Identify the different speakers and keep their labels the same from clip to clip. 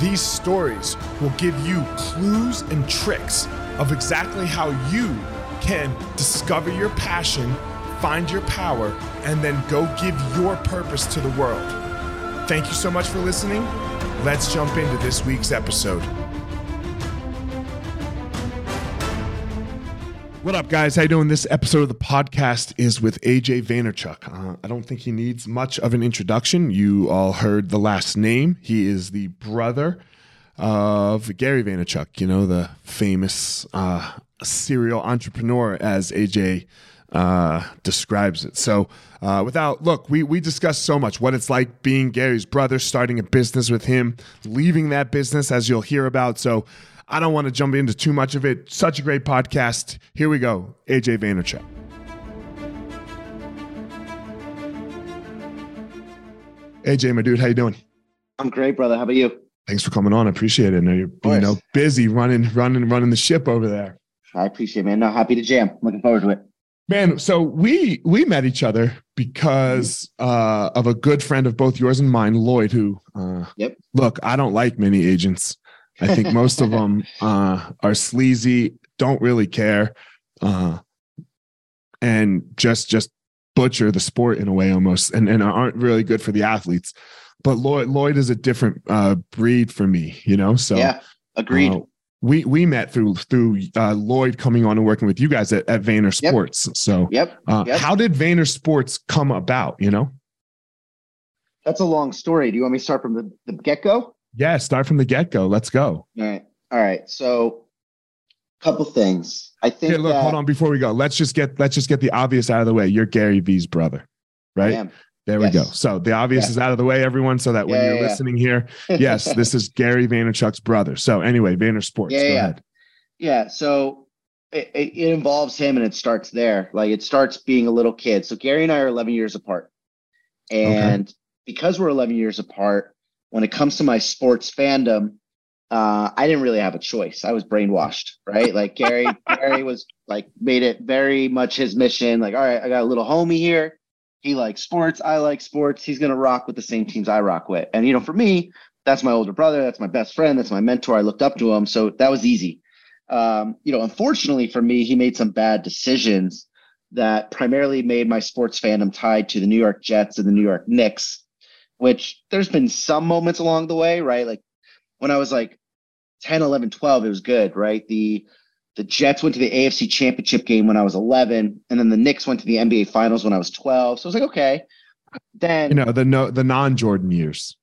Speaker 1: These stories will give you clues and tricks of exactly how you can discover your passion, find your power, and then go give your purpose to the world. Thank you so much for listening. Let's jump into this week's episode. What up, guys? How you doing? This episode of the podcast is with AJ Vaynerchuk. Uh, I don't think he needs much of an introduction. You all heard the last name. He is the brother of Gary Vaynerchuk. You know the famous uh, serial entrepreneur, as AJ uh, describes it. So, uh, without look, we we discussed so much what it's like being Gary's brother, starting a business with him, leaving that business, as you'll hear about. So. I don't want to jump into too much of it. Such a great podcast. Here we go. AJ Vaynerchuk. AJ, my dude, how you doing?
Speaker 2: I'm great, brother. How about you?
Speaker 1: Thanks for coming on. I appreciate it. I know you're you know busy running, running, running the ship over there.
Speaker 2: I appreciate it, man. No, happy to jam. Looking forward to it.
Speaker 1: Man, so we we met each other because uh, of a good friend of both yours and mine, Lloyd. Who, uh,
Speaker 2: yep.
Speaker 1: Look, I don't like many agents. I think most of them uh, are sleazy, don't really care, uh, and just just butcher the sport in a way almost, and and aren't really good for the athletes. But Lloyd Lloyd is a different uh, breed for me, you know. So
Speaker 2: yeah, agreed.
Speaker 1: Uh, we we met through through uh, Lloyd coming on and working with you guys at, at VaynerSports.
Speaker 2: Yep.
Speaker 1: So
Speaker 2: yep.
Speaker 1: Uh,
Speaker 2: yep.
Speaker 1: How did VaynerSports come about? You know.
Speaker 2: That's a long story. Do you want me to start from the, the get go?
Speaker 1: Yeah, start from the get go. Let's go.
Speaker 2: All right. All right. So, couple things. I think.
Speaker 1: Hey, look,
Speaker 2: that,
Speaker 1: hold on before we go. Let's just get let's just get the obvious out of the way. You're Gary V's brother, right? There yes. we go. So the obvious is out of the way, everyone, so that when yeah, you're yeah, listening here, yes, this is Gary Vaynerchuk's brother. So anyway, VaynerSports.
Speaker 2: Yeah,
Speaker 1: go
Speaker 2: yeah.
Speaker 1: ahead.
Speaker 2: Yeah. So it, it involves him, and it starts there. Like it starts being a little kid. So Gary and I are 11 years apart, and okay. because we're 11 years apart, when it comes to my sports fandom, uh, I didn't really have a choice. I was brainwashed, right? Like Gary, Gary was like made it very much his mission. Like, all right, I got a little homie here. He likes sports. I like sports. He's gonna rock with the same teams I rock with. And you know, for me, that's my older brother. That's my best friend. That's my mentor. I looked up to him, so that was easy. Um, you know, unfortunately for me, he made some bad decisions that primarily made my sports fandom tied to the New York Jets and the New York Knicks. Which there's been some moments along the way, right? Like when I was like 10, 11, 12, it was good, right? The the Jets went to the AFC Championship game when I was 11, and then the Knicks went to the NBA Finals when I was 12. So I was like, okay. Then
Speaker 1: you know the no the non Jordan years.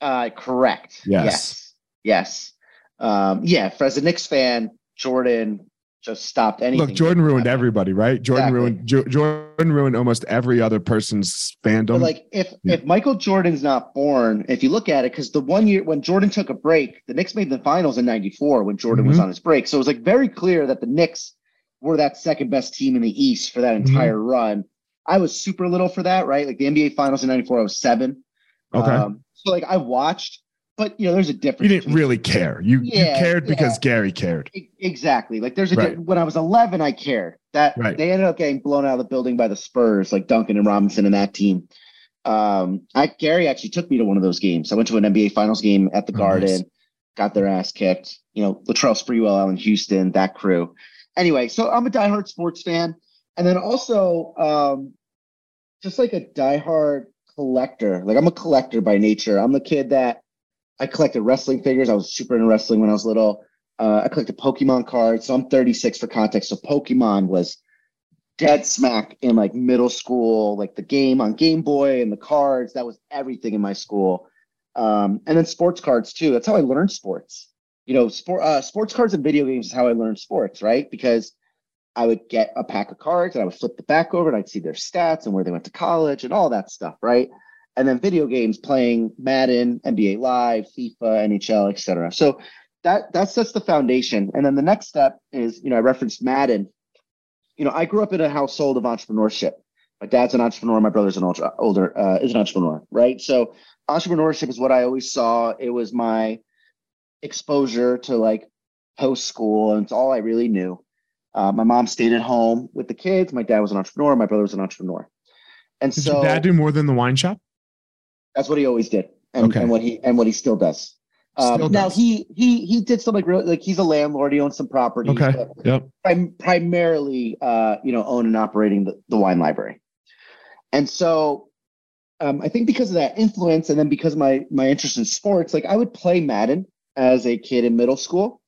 Speaker 2: Uh, correct.
Speaker 1: Yes.
Speaker 2: Yes. Yes. Um, yeah. For as a Knicks fan, Jordan just stopped anything.
Speaker 1: Look, Jordan ruined everybody, right? Jordan exactly. ruined jo- Jordan ruined almost every other person's fandom.
Speaker 2: But like if yeah. if Michael Jordan's not born, if you look at it, because the one year when Jordan took a break, the Knicks made the finals in '94 when Jordan mm-hmm. was on his break. So it was like very clear that the Knicks were that second best team in the East for that mm-hmm. entire mm-hmm. run. I was super little for that, right? Like the NBA finals in '94, I was seven.
Speaker 1: Okay. Um,
Speaker 2: so like I watched but you know, there's a difference.
Speaker 1: You didn't really care. You yeah, you cared because yeah. Gary cared.
Speaker 2: Exactly. Like there's a right. when I was 11, I cared that right. they ended up getting blown out of the building by the Spurs, like Duncan and Robinson and that team. Um, I Gary actually took me to one of those games. I went to an NBA Finals game at the oh, Garden, nice. got their ass kicked. You know, Latrell Sprewell, Allan Houston, that crew. Anyway, so I'm a diehard sports fan, and then also um, just like a diehard collector. Like I'm a collector by nature. I'm the kid that I collected wrestling figures. I was super into wrestling when I was little. Uh, I collected Pokemon cards. So I'm 36 for context. So Pokemon was dead smack in like middle school, like the game on Game Boy and the cards. That was everything in my school. Um, and then sports cards too. That's how I learned sports. You know, sport, uh, sports cards and video games is how I learned sports, right? Because I would get a pack of cards and I would flip the back over and I'd see their stats and where they went to college and all that stuff, right? And then video games playing Madden, NBA Live, FIFA, NHL, etc. So that that sets the foundation. And then the next step is, you know, I referenced Madden. You know, I grew up in a household of entrepreneurship. My dad's an entrepreneur. My brother's an ultra, older uh, is an entrepreneur, right? So entrepreneurship is what I always saw. It was my exposure to like post school, and it's all I really knew. Uh, my mom stayed at home with the kids. My dad was an entrepreneur. My brother was an entrepreneur. And
Speaker 1: Did
Speaker 2: so
Speaker 1: your dad do more than the wine shop?
Speaker 2: That's what he always did, and,
Speaker 1: Okay.
Speaker 2: and what he and what he still does. Um,
Speaker 1: Still
Speaker 2: now
Speaker 1: does.
Speaker 2: he he he did some like real like he's a landlord. He owns some property.
Speaker 1: Okay. Yep.
Speaker 2: prim- primarily uh, you know own and operating the, the wine library and so um, i think because of that influence and then because of my my interest in sports like i would play madden as a kid in middle school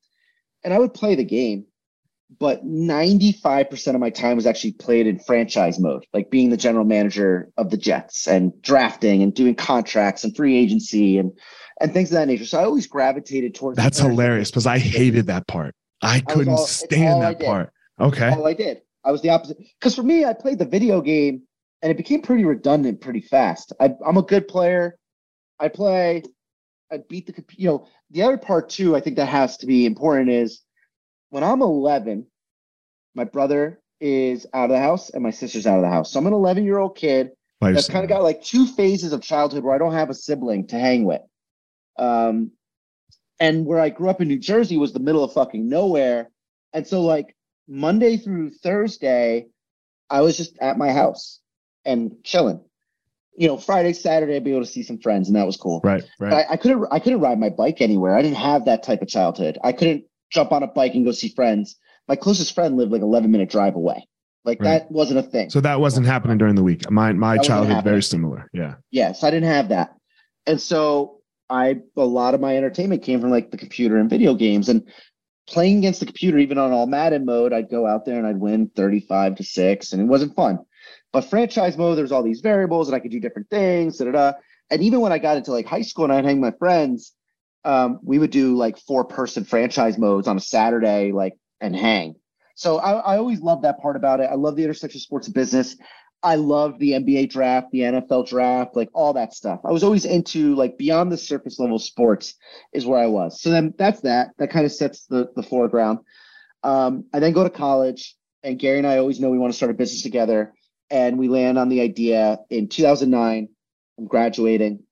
Speaker 2: and i would play the game but 95% of my time was actually played in franchise mode like being the general manager of the jets and drafting and doing contracts and free agency and and things of that nature so i always gravitated towards
Speaker 1: That's hilarious because I hated that part. I couldn't
Speaker 2: all-
Speaker 1: stand that part. Okay.
Speaker 2: all I did. I was the opposite. Because for me, I played the video game and it became pretty redundant pretty fast. I, I'm a good player. I play, I beat the, you know, the other part too, I think that has to be important is when I'm 11, my brother is out of the house and my sister's out of the house. So I'm an 11 year old kid
Speaker 1: By
Speaker 2: that's kind of got like two phases of childhood where I don't have a sibling to hang with. Um, and where I grew up in New Jersey was the middle of fucking nowhere. And so, like, Monday through Thursday, I was just at my house and chilling. You know, Friday, Saturday, I'd be able to see some friends, and that was cool.
Speaker 1: right, right.
Speaker 2: I, I couldn't I couldn't ride my bike anywhere. I didn't have that type of childhood. I couldn't jump on a bike and go see friends. My closest friend lived like 11 minute drive away. Like
Speaker 1: Right.
Speaker 2: that wasn't a thing.
Speaker 1: So that wasn't happening during the week. My my
Speaker 2: That
Speaker 1: childhood very similar. Yeah.
Speaker 2: Yes, I didn't have that. And so I a lot of my entertainment came from like the computer and video games and playing against the computer, even on all Madden mode, I'd go out there and I'd win 35 to 6, and it wasn't fun. But franchise mode, there's all these variables and I could do different things. Da, da, da. And even when I got into like high school and I'd hang my friends, um, we would do like four person franchise modes on a Saturday, like and hang. So I, I always love that part about it. I love the intersection of sports and business. I love the NBA draft, the NFL draft, like all that stuff. I was always into like beyond the surface level sports is where I was. So then that's that. That kind of sets the the foreground. Um, I then go to college, and Gary and I always know we want to start a business together, and we land on the idea in 2009. I'm graduating.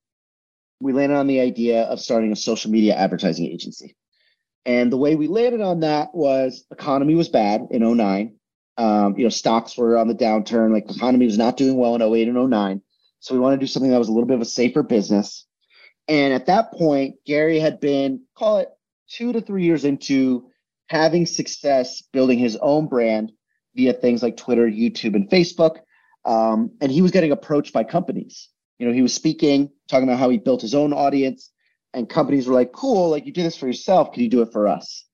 Speaker 2: We landed on the idea of starting a social media advertising agency. And the way we landed on that was economy was bad in 09 um, you know, stocks were on the downturn. Like the economy was not doing well in 08 and 09. So we wanted to do something that was a little bit of a safer business. And at that point, Gary had been, call it two to three years into having success building his own brand via things like Twitter, YouTube, and Facebook. Um, and he was getting approached by companies. You know, he was speaking, talking about how he built his own audience, and companies were like, cool, like you do this for yourself. Can you do it for us?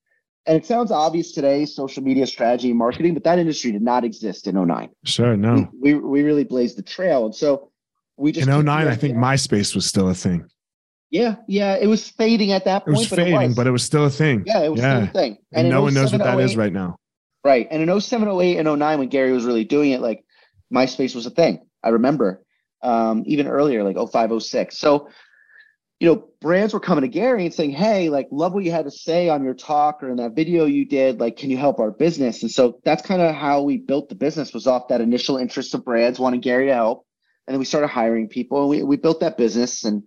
Speaker 2: And it sounds obvious today, social media strategy and marketing, but that industry did not exist in 09.
Speaker 1: Sure. No.
Speaker 2: We, we really blazed the trail. And so we just
Speaker 1: In
Speaker 2: took
Speaker 1: 09, I think MySpace was still a thing.
Speaker 2: Yeah, yeah. It was fading at that
Speaker 1: It
Speaker 2: point.
Speaker 1: was
Speaker 2: but
Speaker 1: fading,
Speaker 2: it was.
Speaker 1: Fading but it was still a thing.
Speaker 2: yeah, it was
Speaker 1: yeah.
Speaker 2: still a thing.
Speaker 1: And,
Speaker 2: in
Speaker 1: no one knows what that is
Speaker 2: oh
Speaker 1: right now.
Speaker 2: Right. And in 07, 08, and 09, when Gary was really doing it, like MySpace was a thing. I remember um, even earlier, like 05, 06. So, you know, brands were coming to Gary and saying, Hey, like, love what you had to say on your talk or in that video you did. Like, can you help our business? And so that's kind of how we built the business was off that initial interest of brands wanting Gary to help. And then we started hiring people and we, we built that business and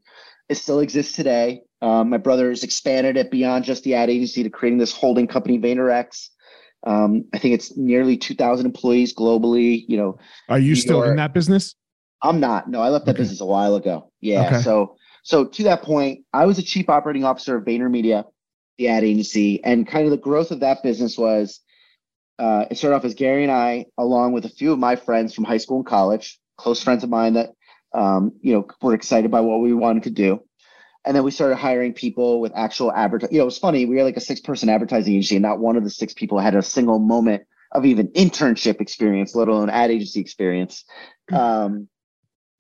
Speaker 2: it still exists today. Um, my brother has expanded it beyond just the ad agency to creating this holding company, VaynerX. Um, I think it's nearly 2,000 employees globally. You know,
Speaker 1: Are you
Speaker 2: New
Speaker 1: still in that business?
Speaker 2: I'm not. No, I left that
Speaker 1: Okay.
Speaker 2: business a while ago. Yeah.
Speaker 1: Okay.
Speaker 2: So, so to that point, I was a chief operating officer of VaynerMedia, the ad agency, and kind of the growth of that business was uh, it started off as Gary and I, along with a few of my friends from high school and college, close friends of mine that um, you know were excited by what we wanted to do. And then we started hiring people with actual advertising. You know, it was funny. We were like a six-person advertising agency, and not one of the six people had a single moment of even internship experience, let alone ad agency experience. Um,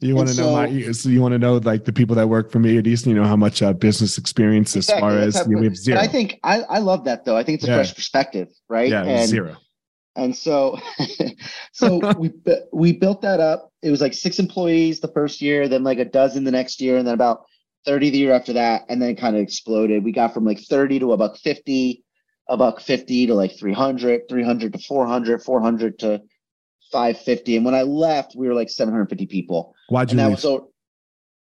Speaker 1: You want
Speaker 2: And
Speaker 1: to know my? So you want to know like the people that work for me at Easton? You know how much uh, business experience as
Speaker 2: Exactly,
Speaker 1: far as you know, we have zero.
Speaker 2: But I think I, I love that though. I think it's a
Speaker 1: Yeah.
Speaker 2: fresh perspective, right?
Speaker 1: yeah,
Speaker 2: and
Speaker 1: zero.
Speaker 2: and so so we we built that up. It was like six employees the first year, then like a dozen the next year, and then about 30 the year after that, and then it kind of exploded. We got from like 30 to about 50, about 50 to like 300, 300 to 400, 400 to 550. And when I left, we were like 750 people.
Speaker 1: Why'd you
Speaker 2: and that
Speaker 1: leave?
Speaker 2: was so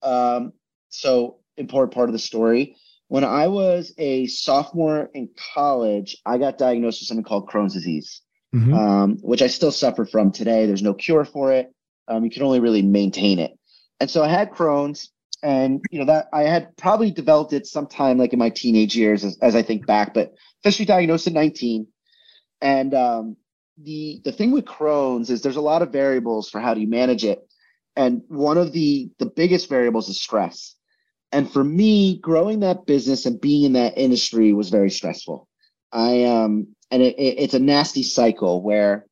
Speaker 2: um so important part of the story. When I was a sophomore in college, I got diagnosed with something called Crohn's disease,
Speaker 1: Mhm.
Speaker 2: um, which I still suffer from today. There's no cure for it. Um, you can only really maintain it. And so I had Crohn's, and you know that I had probably developed it sometime like in my teenage years, as, as I think back, but officially diagnosed at 19. And um, the the thing with Crohn's is there's a lot of variables for how do you manage it, and one of the the biggest variables is stress. And for me, growing that business and being in that industry was very stressful. I um and it, it, it's a nasty cycle where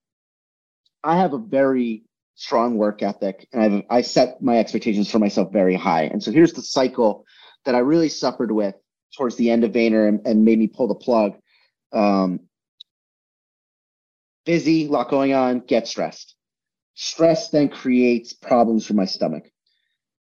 Speaker 2: I have a very strong work ethic and I've I set my expectations for myself very high. And so here's the cycle that I really suffered with towards the end of Vayner and, and made me pull the plug. Um, busy, a lot going on, get stressed. Stress then creates problems for my stomach.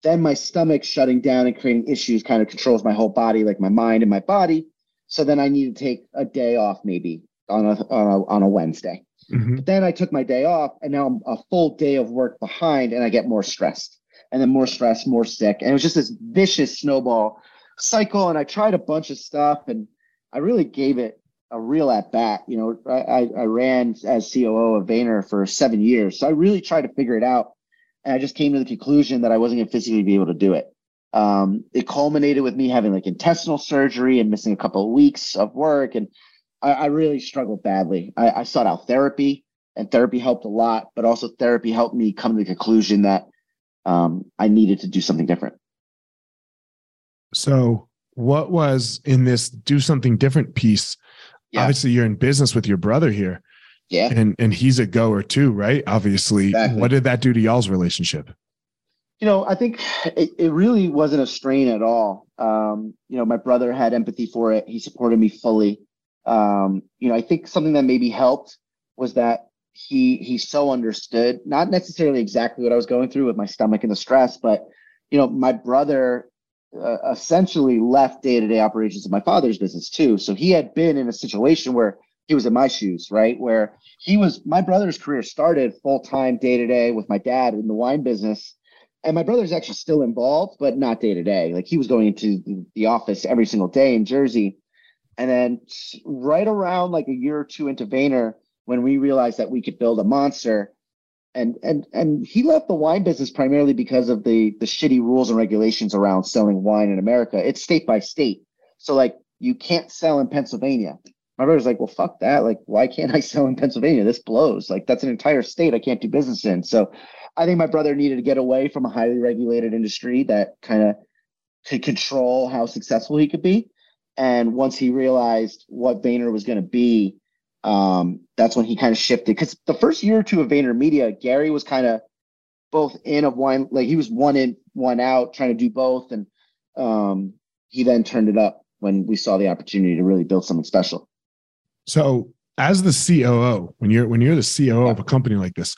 Speaker 2: Then my stomach shutting down and creating issues kind of controls my whole body, like my mind and my body. So then I need to take a day off maybe on a on a, on a Wednesday.
Speaker 1: Mhm.
Speaker 2: But then I took my day off and now I'm a full day of work behind and I get more stressed and then more stress, more sick. And it was just this vicious snowball cycle. And I tried a bunch of stuff and I really gave it a real at bat. You know, I, I, ran as COO of Vayner for seven years. So I really tried to figure it out. And I just came to the conclusion that I wasn't going to physically be able to do it. Um, it culminated with me having like intestinal surgery and missing a couple of weeks of work. And I, I really struggled badly. I, I sought out therapy, and therapy helped a lot, but also therapy helped me come to the conclusion that um, I needed to do something different.
Speaker 1: So, what was in this do something different piece?
Speaker 2: Yeah.
Speaker 1: Obviously, you're in business with your brother here,
Speaker 2: Yeah.
Speaker 1: and and he's a goer too, right? Obviously,
Speaker 2: Exactly.
Speaker 1: what did that do to y'all's relationship?
Speaker 2: You know, I think it, it really wasn't a strain at all. Um, you know, my brother had empathy for it. He supported me fully. Um, you know, I think something that maybe helped was that he he so understood, not necessarily exactly what I was going through with my stomach and the stress, but you know, my brother uh, essentially left day-to-day operations of my father's business too. So he had been in a situation where he was in my shoes, right? Where he was my brother's career started full-time day-to-day with my dad in the wine business and my brother's actually still involved, but not day to day. Like he was going into the- the office every single day in Jersey. And then right around like a year or two into Vayner, when we realized that we could build a monster, and and and he left the wine business primarily because of the the shitty rules and regulations around selling wine in America. It's state by state. So like you can't sell in Pennsylvania. My brother's like, well, fuck that. Like, why can't I sell in Pennsylvania? This blows. Like, that's an entire state I can't do business in. So I think my brother needed to get away from a highly regulated industry that kind of could control how successful he could be. And once he realized what Vayner was going to be, um, that's when he kind of shifted. Because the first year or two of VaynerMedia, Gary was kind of both in of one, like he was one in, one out, trying to do both. And um, he then turned it up when we saw the opportunity to really build something special.
Speaker 1: So, as the COO, when you're when you're the COO of a company like this,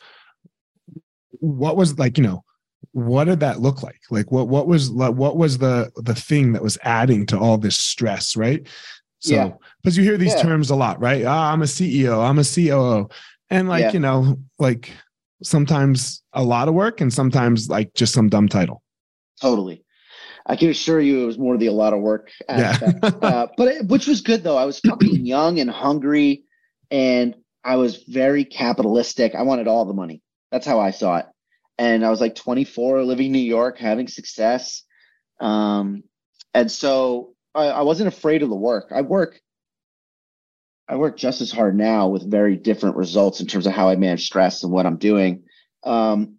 Speaker 1: what was like, you know, what did that look like? Like, what what was like, what was the the thing that was adding to all this stress, right? So,
Speaker 2: Yeah.
Speaker 1: because you hear these
Speaker 2: Yeah.
Speaker 1: terms a lot, right? Ah, I'm a CEO, I'm a COO, and like,
Speaker 2: Yeah.
Speaker 1: you know, like sometimes a lot of work, and sometimes like just some dumb title.
Speaker 2: Totally. I can assure you it was more the a lot of work
Speaker 1: Yeah.
Speaker 2: aspect. uh, but it, which was good though. I was fucking young and hungry, and I was very capitalistic. I wanted all the money. That's how I saw it. And I was like 24, living in New York, having success. Um, and so I, I wasn't afraid of the work. I work. I work just as hard now with very different results in terms of how I manage stress and what I'm doing. Um,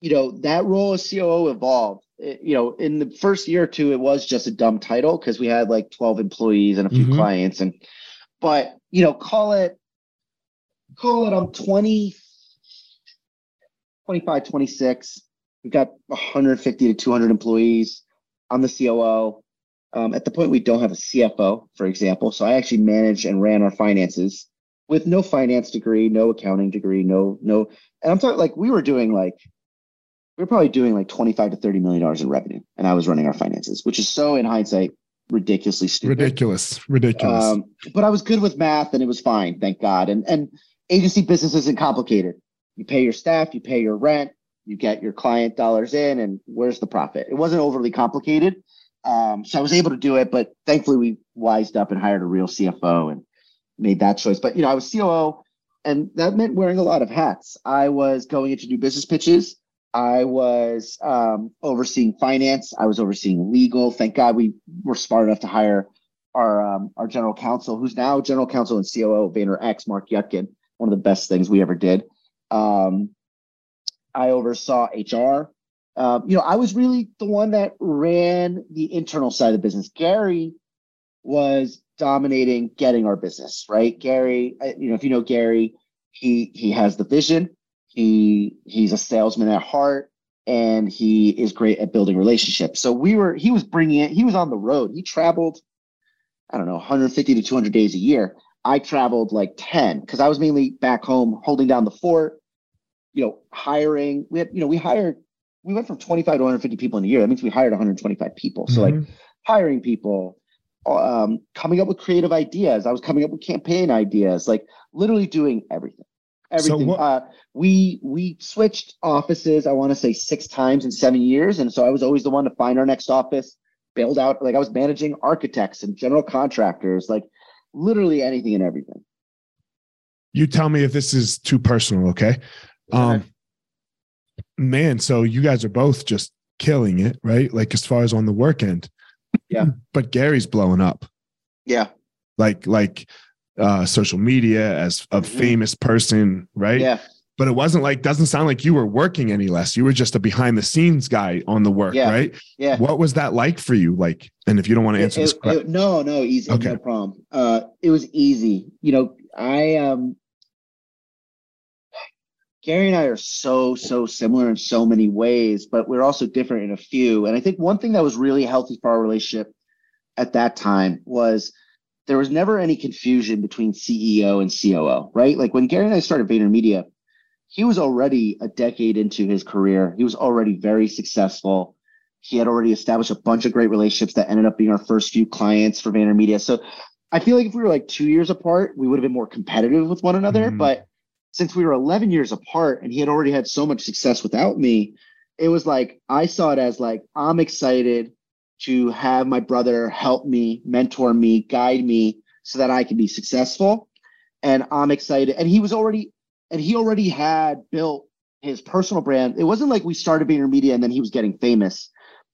Speaker 2: you know that role as COO evolved. It- you know, in the first year or two, it was just a dumb title because we had like 12 employees and a few
Speaker 1: Mhm.
Speaker 2: clients, and but you know, call it call it I'm 20, 25, 26. We've got 150 to 200 employees. I'm the COO. Um, at the point we don't have a CFO, for example, so I actually managed and ran our finances with no finance degree, no accounting degree, no no. And I'm talking like we were doing like we were probably doing like 25 to 30 million dollars in revenue and i was running our finances which is so in hindsight ridiculously stupid.
Speaker 1: Ridiculous. Ridiculous. Um,
Speaker 2: but i was good with math and it was fine thank god and and agency business isn't complicated. You pay your staff you pay your rent you get your client dollars in and where's the profit? It wasn't overly complicated um, so i was able to do it but thankfully we wised up and hired a real cfo and made that choice but you know i was coo and that meant wearing a lot of hats i was going into new business pitches I was um, overseeing finance. I was overseeing legal. Thank God we were smart enough to hire our um, our general counsel, who's now general counsel and COO of VaynerX, Mark Yutkin. One of the best things we ever did. Um, I oversaw HR. Uh, you know, I was really the one that ran the internal side of the business. Gary was dominating getting our business right. Gary, you know, if you know Gary, he he has the vision he he's a salesman at heart and he is great at building relationships. So we were he was bringing it. He was on the road. He traveled I don't know 150 to 200 days a year. I traveled like 10 because I was mainly back home holding down the fort. You know, hiring. We had you know we hired. We went from 25 to 150 people in a year. That means we hired 125 people. So mm-hmm. like hiring people, um, coming up with creative ideas. I was coming up with campaign ideas, like literally doing everything everything. So what, uh, we we switched offices. I want to say six times in seven years, and so I was always the one to find our next office, build out. Like I was managing architects and general contractors, like literally anything and everything.
Speaker 1: You tell me if this is too personal, okay? Um, man, so you guys are both just killing it, right? Like as far as on the work end.
Speaker 2: Yeah.
Speaker 1: But Gary's blowing up.
Speaker 2: Yeah.
Speaker 1: Like like uh, social media as a mm-hmm. famous person, right?
Speaker 2: Yeah.
Speaker 1: But it wasn't like doesn't sound like you were working any less. You were just a behind the scenes guy on the work,
Speaker 2: yeah.
Speaker 1: right?
Speaker 2: Yeah.
Speaker 1: What was that like for you? Like, and if you don't want to answer
Speaker 2: it,
Speaker 1: this,
Speaker 2: it, it, no, no, easy, okay. no problem. Uh, it was easy. You know, I um, Gary and I are so so similar in so many ways, but we're also different in a few. And I think one thing that was really healthy for our relationship at that time was there was never any confusion between CEO and COO, right? Like when Gary and I started VaynerMedia, he was already a decade into his career. He was already very successful. He had already established a bunch of great relationships that ended up being our first few clients for VaynerMedia. So I feel like if we were like two years apart, we would have been more competitive with one another. Mm-hmm. But since we were 11 years apart and he had already had so much success without me, it was like I saw it as like, I'm excited to have my brother help me, mentor me, guide me so that I can be successful. And I'm excited. And he was already, and he already had built his personal brand. It wasn't like we started VaynerMedia and then he was getting famous.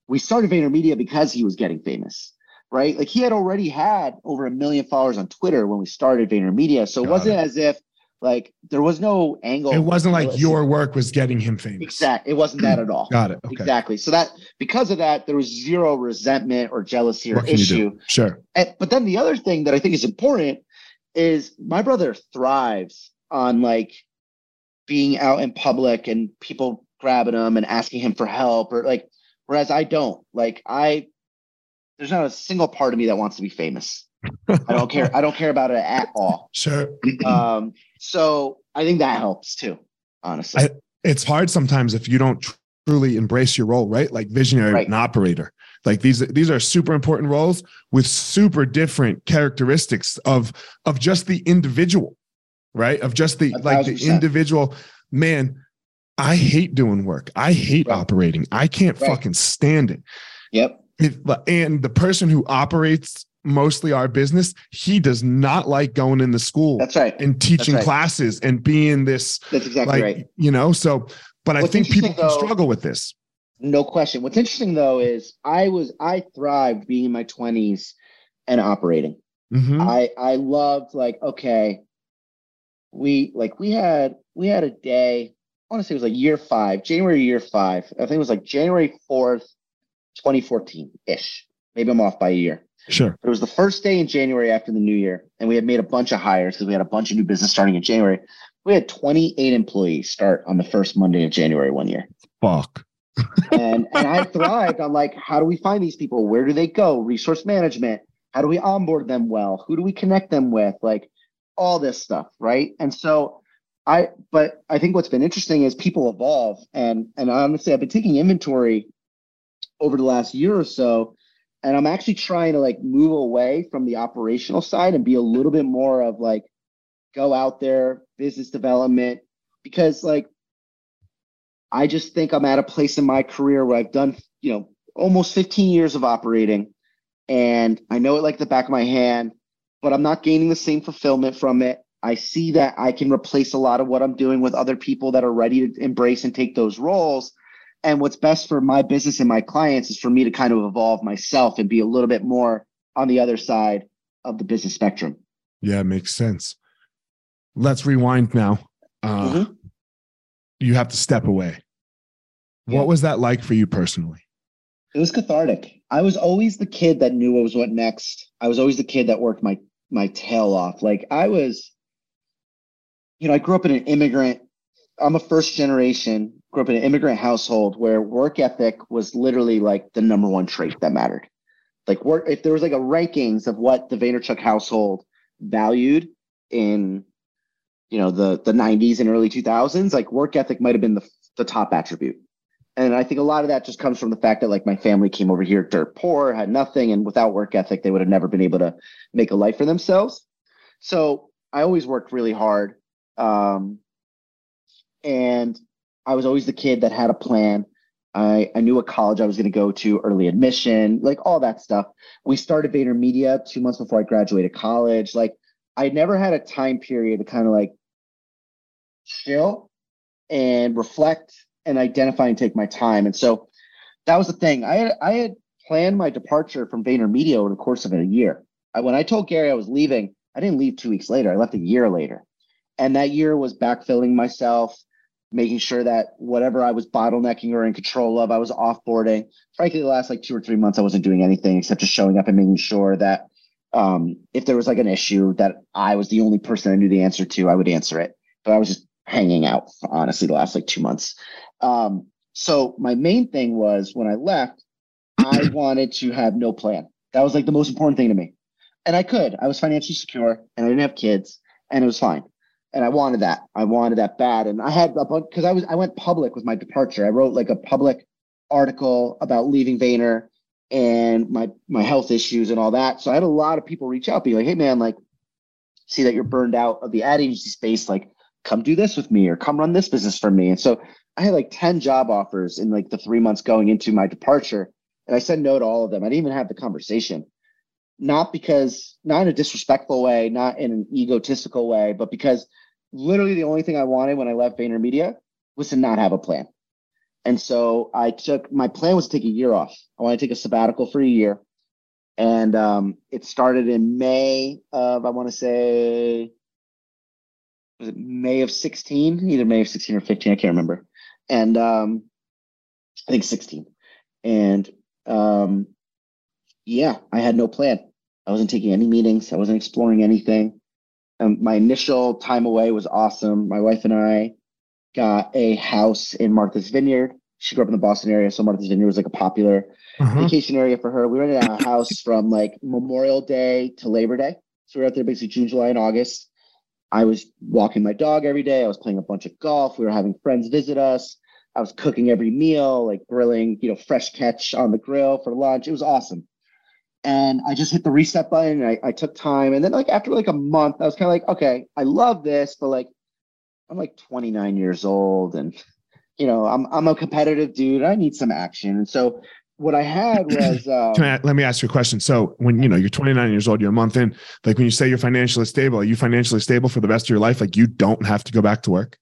Speaker 2: We started VaynerMedia because he was getting famous, right? Like he had already had over a million followers on Twitter when we started VaynerMedia. So it wasn't it. as if like there was no angle.
Speaker 1: It wasn't like your work was getting him famous.
Speaker 2: Exactly. It wasn't that at all.
Speaker 1: Got it.
Speaker 2: Okay. Exactly. So that because of that, there was zero resentment or jealousy or issue.
Speaker 1: Sure.
Speaker 2: And, but then the other thing that I think is important is my brother thrives on like being out in public and people grabbing him and asking him for help or like whereas I don't. Like I there's not a single part of me that wants to be famous. I don't care. I don't care about it at all.
Speaker 1: Sure.
Speaker 2: Um, so I think that helps too, honestly. I,
Speaker 1: it's hard sometimes if you don't truly embrace your role, right? Like visionary right. and operator. Like these, these are super important roles with super different characteristics of of just the individual, right? Of just the like the individual man. I hate doing work. I hate right. operating. I can't right. fucking stand it.
Speaker 2: Yep.
Speaker 1: If, and the person who operates mostly our business, he does not like going in the school.
Speaker 2: That's right.
Speaker 1: And teaching right. classes and being this.
Speaker 2: That's exactly like, right.
Speaker 1: You know, so, but What's I think people though, struggle with this.
Speaker 2: No question. What's interesting though is I was, I thrived being in my 20s and operating. Mm-hmm. I, I loved like, okay, we like, we had, we had a day, I want to say it was like year five, January year five. I think it was like January 4th, 2014 ish. Maybe I'm off by a year
Speaker 1: Sure.
Speaker 2: It was the first day in January after the new year, and we had made a bunch of hires because we had a bunch of new business starting in January. We had 28 employees start on the first Monday of January one year.
Speaker 1: Fuck.
Speaker 2: and and I thrived on like, how do we find these people? Where do they go? Resource management. How do we onboard them well? Who do we connect them with? Like all this stuff, right? And so I but I think what's been interesting is people evolve and and honestly I've been taking inventory over the last year or so and I'm actually trying to like move away from the operational side and be a little bit more of like go out there business development because like I just think I'm at a place in my career where I've done, you know, almost 15 years of operating and I know it like the back of my hand, but I'm not gaining the same fulfillment from it. I see that I can replace a lot of what I'm doing with other people that are ready to embrace and take those roles. And what's best for my business and my clients is for me to kind of evolve myself and be a little bit more on the other side of the business spectrum.
Speaker 1: Yeah, makes sense. Let's rewind now. Uh, mm-hmm. You have to step away. What was that like for you personally?
Speaker 2: It was cathartic. I was always the kid that knew what was what next. I was always the kid that worked my my tail off. Like I was, you know, I grew up in an immigrant. I'm a first generation. Grew up in an immigrant household where work ethic was literally like the number one trait that mattered. Like work, if there was like a rankings of what the Vaynerchuk household valued in, you know, the the 90s and early 2000s, like work ethic might have been the the top attribute. And I think a lot of that just comes from the fact that like my family came over here dirt poor, had nothing, and without work ethic, they would have never been able to make a life for themselves. So I always worked really hard. Um, and I was always the kid that had a plan. I, I knew what college I was going to go to, early admission, like all that stuff. We started VaynerMedia two months before I graduated college. Like I never had a time period to kind of like chill and reflect and identify and take my time. And so that was the thing. I had I had planned my departure from VaynerMedia over the course of a year. I, when I told Gary I was leaving, I didn't leave two weeks later. I left a year later. And that year was backfilling myself, making sure that whatever I was bottlenecking or in control of, I was offboarding. Frankly, the last like two or three months, I wasn't doing anything except just showing up and making sure that um, if there was like an issue that I was the only person I knew the answer to, I would answer it. But I was just hanging out, honestly, the last like two months. Um, so my main thing was when I left, I wanted to have no plan. That was like the most important thing to me. And I could. I was financially secure and I didn't have kids and it was fine. And I wanted that. I wanted that bad. And I had a bunch because I was I went public with my departure. I wrote like a public article about leaving Vayner and my my health issues and all that. So I had a lot of people reach out, be like, hey man, like see that you're burned out of the ad agency space, like come do this with me or come run this business for me. And so I had like 10 job offers in like the three months going into my departure. And I said no to all of them. I didn't even have the conversation. Not because, not in a disrespectful way, not in an egotistical way, but because literally the only thing I wanted when I left VaynerMedia was to not have a plan. And so I took, my plan was to take a year off. I want to take a sabbatical for a year. And um, it started in May of, I want to say, was it May of 16? Either May of 16 or 15, I can't remember and um, I think 16. And um, yeah, I had no plan. I wasn't taking any meetings. I wasn't exploring anything. Um, my initial time away was awesome. My wife and I got a house in Martha's Vineyard. She grew up in the Boston area, so Martha's Vineyard was like a popular uh-huh. vacation area for her. We rented a house from like Memorial Day to Labor Day. So we were out there basically June, July, and August. I was walking my dog every day. I was playing a bunch of golf. We were having friends visit us. I was cooking every meal, like grilling, you know, fresh catch on the grill for lunch. It was awesome. And I just hit the reset button. I, I took time. And then like after like a month, I was kind of like, okay, I love this, but like I'm like 29 years old and you know, I'm I'm a competitive dude. I need some action. And so what I had was. Um,
Speaker 1: I, let me ask you a question. So when you know you're 29 years old, you're a month in. Like when you say you're financially stable, are you financially stable for the rest of your life? Like you don't have to go back to work.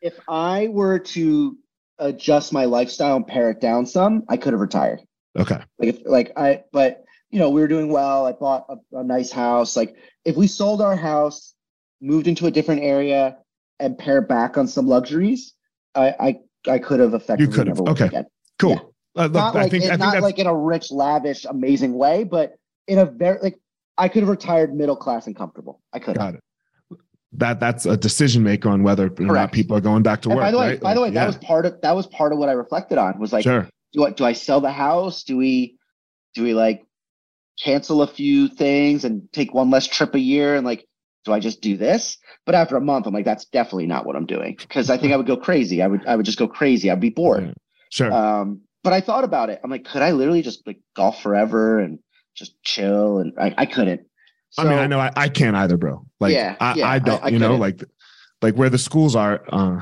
Speaker 2: If I were to adjust my lifestyle and pare it down some, I could have retired.
Speaker 1: Okay.
Speaker 2: Like if like I but you know we were doing well. I bought a, a nice house. Like if we sold our house, moved into a different area, and pared back on some luxuries, I I, I could have effectively.
Speaker 1: You could have. Okay. Again. Cool. Yeah.
Speaker 2: Uh, look, not like think, in, not like in a rich, lavish, amazing way, but in a very like I could have retired middle class and comfortable. I could. Have got
Speaker 1: it. That that's a decision maker on whether or not people are going back to
Speaker 2: and
Speaker 1: work.
Speaker 2: By the way,
Speaker 1: right?
Speaker 2: by like, the way, yeah. that was part of that was part of what I reflected on. Was like, sure. do I do I sell the house? Do we do we like cancel a few things and take one less trip a year? And like do I just do this? But after a month, I'm like, that's definitely not what I'm doing because I think I would go crazy. I would I would just go crazy. I'd be bored. Yeah.
Speaker 1: Sure.
Speaker 2: Um, but I thought about it. I'm like, could I literally just like golf forever and just chill? And I, I couldn't.
Speaker 1: So, I mean, I know I, I can't either, bro. Like, yeah, I, yeah, I don't, I, you know, like, like where the schools are. Uh,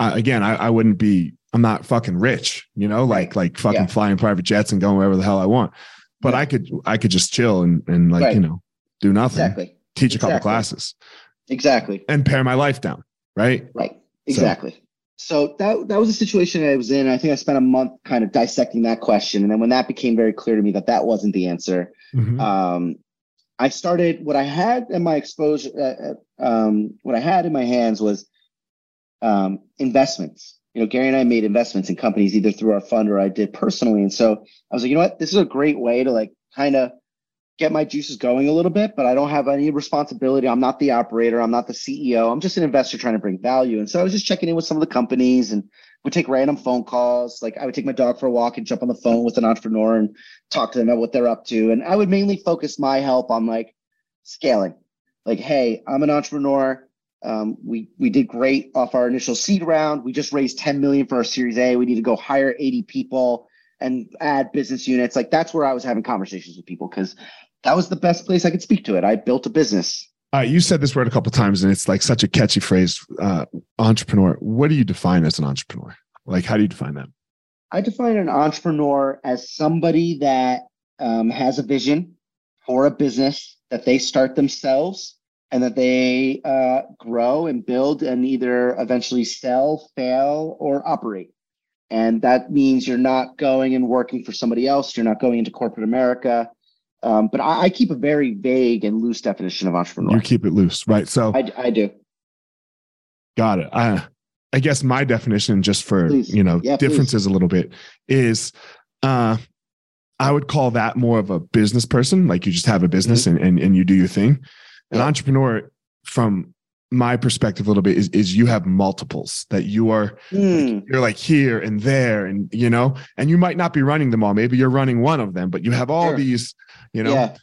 Speaker 1: I, again, I, I wouldn't be. I'm not fucking rich, you know, like like fucking yeah. flying private jets and going wherever the hell I want. But I could I could just chill and and like right. you know do nothing.
Speaker 2: Exactly.
Speaker 1: Teach a couple classes.
Speaker 2: Exactly.
Speaker 1: And pare my life down. Right.
Speaker 2: Right. Exactly. So, so that that was a situation I was in. I think I spent a month kind of dissecting that question, and then when that became very clear to me that that wasn't the answer, mm-hmm. um, I started what I had in my exposure. Uh, uh, um, what I had in my hands was um, investments. You know, Gary and I made investments in companies either through our fund or I did personally, and so I was like, you know what, this is a great way to like kind of get my juices going a little bit, but I don't have any responsibility. I'm not the operator. I'm not the CEO. I'm just an investor trying to bring value. And so I was just checking in with some of the companies and would take random phone calls. Like I would take my dog for a walk and jump on the phone with an entrepreneur and talk to them about what they're up to. And I would mainly focus my help on like scaling. Like, hey, I'm an entrepreneur. Um, we we did great off our initial seed round. We just raised 10 million for our Series A. We need to go hire 80 people and add business units. Like that's where I was having conversations with people because that was the best place I could speak to it. I built a business.
Speaker 1: Uh, you said this word a couple times, and it's like such a catchy phrase. Uh, entrepreneur. What do you define as an entrepreneur? Like, how do you define that?
Speaker 2: I define an entrepreneur as somebody that um, has a vision for a business that they start themselves and that they uh, grow and build and either eventually sell, fail, or operate. And that means you're not going and working for somebody else. You're not going into corporate America. Um, but I, I, keep a very vague and loose definition of entrepreneur.
Speaker 1: You keep it loose, right? So
Speaker 2: I, I do.
Speaker 1: Got it. I, I guess my definition, just for please. you know yeah, differences please. a little bit, is uh, I would call that more of a business person. Like you just have a business mm-hmm. and, and and you do your thing. An yeah. entrepreneur, from my perspective a little bit is is you have multiples that you are mm. like, you're like here and there and you know and you might not be running them all maybe you're running one of them but you have all sure. these you know yeah.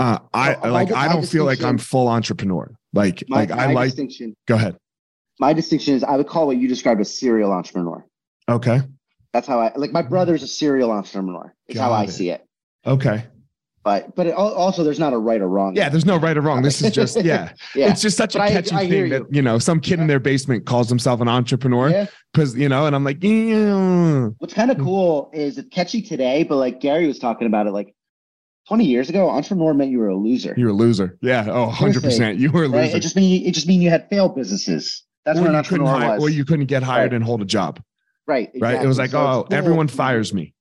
Speaker 1: uh i well, like i don't feel like i'm full entrepreneur like my, like i like go ahead
Speaker 2: my distinction is i would call what you described a serial entrepreneur
Speaker 1: okay
Speaker 2: that's how i like my brother's a serial entrepreneur is Got how i it. see it
Speaker 1: okay
Speaker 2: but but also there's not a right or wrong.
Speaker 1: Yeah, there's no right or wrong. This is just yeah. yeah. It's just such but a catchy I, I thing that you know some kid yeah. in their basement calls himself an entrepreneur because yeah. you know, and I'm like, yeah.
Speaker 2: What's kind of cool is it's catchy today, but like Gary was talking about it, like 20 years ago, entrepreneur meant you were a loser.
Speaker 1: You were a loser. Yeah. Oh, 100 percent. You were a loser. Right?
Speaker 2: It just mean it just mean you had failed businesses. That's or what an entrepreneur hire, was.
Speaker 1: Or you couldn't get hired right. and hold a job.
Speaker 2: Right. Exactly.
Speaker 1: Right. It was like, so oh, cool. everyone fires me.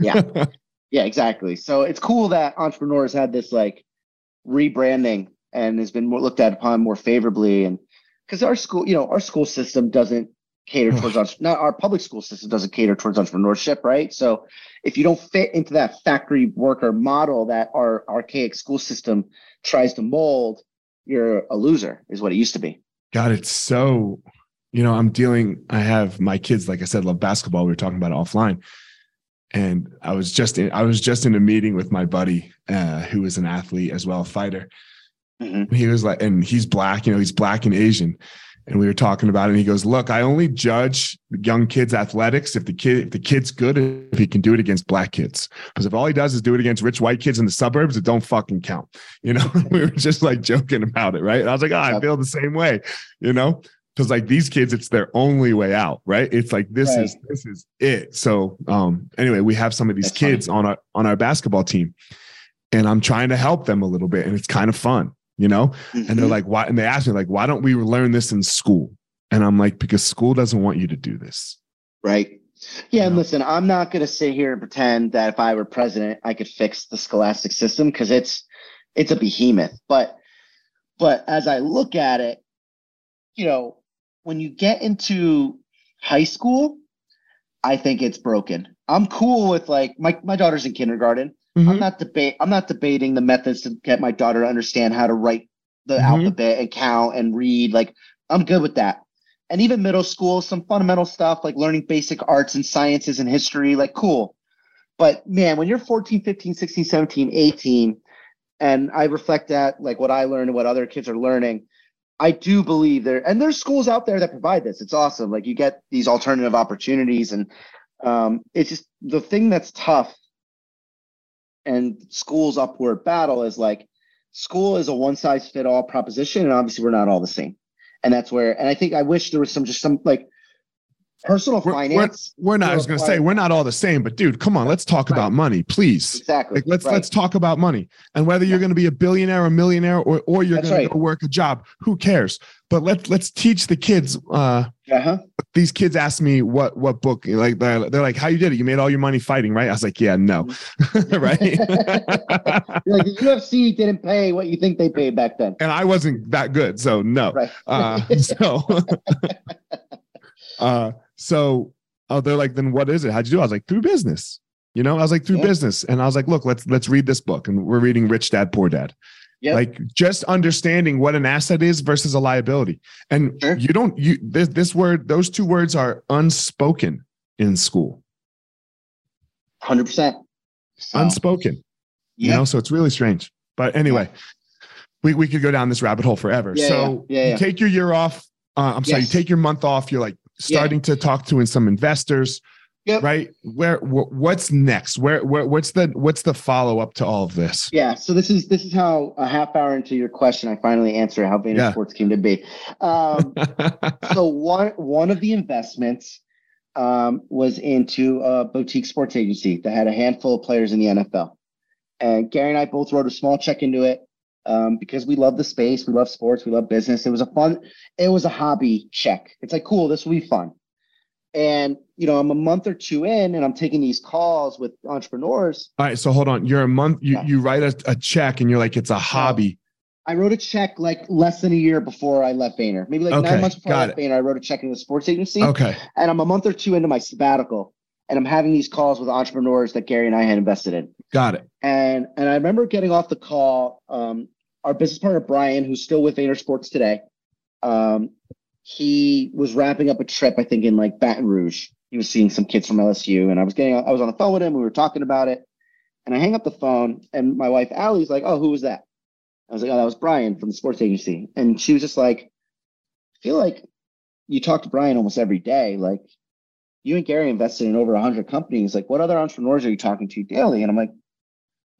Speaker 2: Yeah. Yeah, exactly. So it's cool that entrepreneurs had this like rebranding and has been more looked at upon more favorably. And because our school, you know, our school system doesn't cater towards not our public school system doesn't cater towards entrepreneurship, right? So if you don't fit into that factory worker model that our archaic school system tries to mold, you're a loser, is what it used to be.
Speaker 1: God, it's so, you know, I'm dealing, I have my kids, like I said, love basketball. We were talking about it offline and I was just in, I was just in a meeting with my buddy uh, who is an athlete as well, a fighter. Mm-hmm. He was like, and he's black, you know, he's black and Asian. And we were talking about it. And he goes, Look, I only judge young kids' athletics if the kid if the kid's good, if he can do it against black kids. Because if all he does is do it against rich white kids in the suburbs, it don't fucking count. You know, we were just like joking about it, right? And I was like, Oh, I feel the same way, you know because like these kids it's their only way out right it's like this right. is this is it so um anyway we have some of these That's kids funny. on our on our basketball team and i'm trying to help them a little bit and it's kind of fun you know mm-hmm. and they're mm-hmm. like why and they ask me like why don't we learn this in school and i'm like because school doesn't want you to do this
Speaker 2: right yeah, and listen, I'm not going to sit here and pretend that if I were president, I could fix the scholastic system because it's it's a behemoth. But but as I look at it, you know, when you get into high school, I think it's broken. I'm cool with like my, my daughter's in kindergarten. Mm-hmm. I'm not debate I'm not debating the methods to get my daughter to understand how to write the mm-hmm. alphabet and count and read. Like I'm good with that. And even middle school, some fundamental stuff like learning basic arts and sciences and history, like cool. But man, when you're 14, 15, 16, 17, 18, and I reflect that like what I learned and what other kids are learning. I do believe there, and there's schools out there that provide this. It's awesome. Like you get these alternative opportunities, and um, it's just the thing that's tough. And schools upward battle is like school is a one size fit all proposition, and obviously we're not all the same. And that's where, and I think I wish there was some just some like personal
Speaker 1: we're,
Speaker 2: finance.
Speaker 1: We're, we're not. I was going to say we're not all the same, but dude, come on, let's talk right. about money, please.
Speaker 2: Exactly.
Speaker 1: Like, let's right. let's talk about money and whether you're going to be a billionaire or millionaire or or you're going right. to work a job. Who cares? But let's let's teach the kids. Uh, uh-huh. These kids ask me what what book like they're, they're like how you did it. You made all your money fighting, right? I was like, yeah, no, mm-hmm. right.
Speaker 2: like the UFC didn't pay what you think they paid back then,
Speaker 1: and I wasn't that good, so no. Right. Uh, so. uh, so oh, they're like, then what is it? How'd you do? I was like, through business. You know, I was like, through yeah. business. And I was like, look, let's let's read this book. And we're reading Rich Dad Poor Dad. Yep. Like just understanding what an asset is versus a liability. And sure. you don't you this this word, those two words are unspoken in school.
Speaker 2: Hundred percent.
Speaker 1: Unspoken. Yeah. You know, so it's really strange. But anyway, we, we could go down this rabbit hole forever. Yeah, so yeah, you take your year off. Uh, I'm yes. sorry, you take your month off. You're like, starting yeah. to talk to in some investors. Yep. Right. Where wh- what's next? Where, where what's the what's the follow up to all of this?
Speaker 2: Yeah. So this is this is how a half hour into your question, I finally answer how Vayner yeah. Sports came to be. Um, so one one of the investments um, was into a boutique sports agency that had a handful of players in the NFL, and Gary and I both wrote a small check into it um, because we love the space, we love sports, we love business. It was a fun, it was a hobby check. It's like, cool, this will be fun. And you know, I'm a month or two in, and I'm taking these calls with entrepreneurs.
Speaker 1: All right, so hold on. You're a month. You yeah. you write a, a check, and you're like, it's a hobby.
Speaker 2: I wrote a check like less than a year before I left Vayner. Maybe like okay, nine months before I left it. Vayner, I wrote a check in the sports agency.
Speaker 1: Okay.
Speaker 2: And I'm a month or two into my sabbatical, and I'm having these calls with entrepreneurs that Gary and I had invested in.
Speaker 1: Got it.
Speaker 2: And and I remember getting off the call. Um, our business partner Brian, who's still with VaynerSports today, um, he was wrapping up a trip, I think, in like Baton Rouge. He was seeing some kids from LSU, and I was getting, I was on the phone with him. We were talking about it, and I hang up the phone, and my wife Allie's like, "Oh, who was that?" I was like, "Oh, that was Brian from the sports agency," and she was just like, "I feel like you talk to Brian almost every day. Like, you and Gary invested in over hundred companies. Like, what other entrepreneurs are you talking to daily?" And I'm like,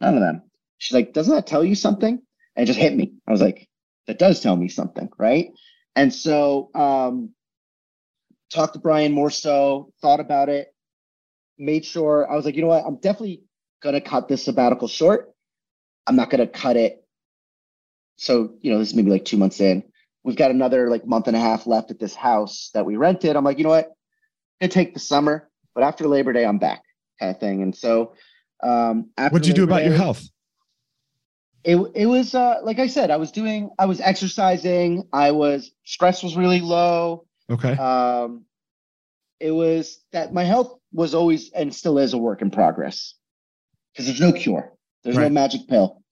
Speaker 2: "None of them." She's like, "Doesn't that tell you something?" And it just hit me. I was like, that does tell me something, right? And so um talked to Brian more so, thought about it, made sure I was like, you know what, I'm definitely gonna cut this sabbatical short. I'm not gonna cut it. So, you know, this is maybe like two months in. We've got another like month and a half left at this house that we rented. I'm like, you know what? I'm gonna take the summer, but after Labor Day, I'm back, kind of thing. And so um
Speaker 1: what'd you do about Day, your health?
Speaker 2: It it was uh, like I said, I was doing, I was exercising, I was stress was really low.
Speaker 1: Okay.
Speaker 2: Um, it was that my health was always and still is a work in progress because there's no cure, there's right. no magic pill,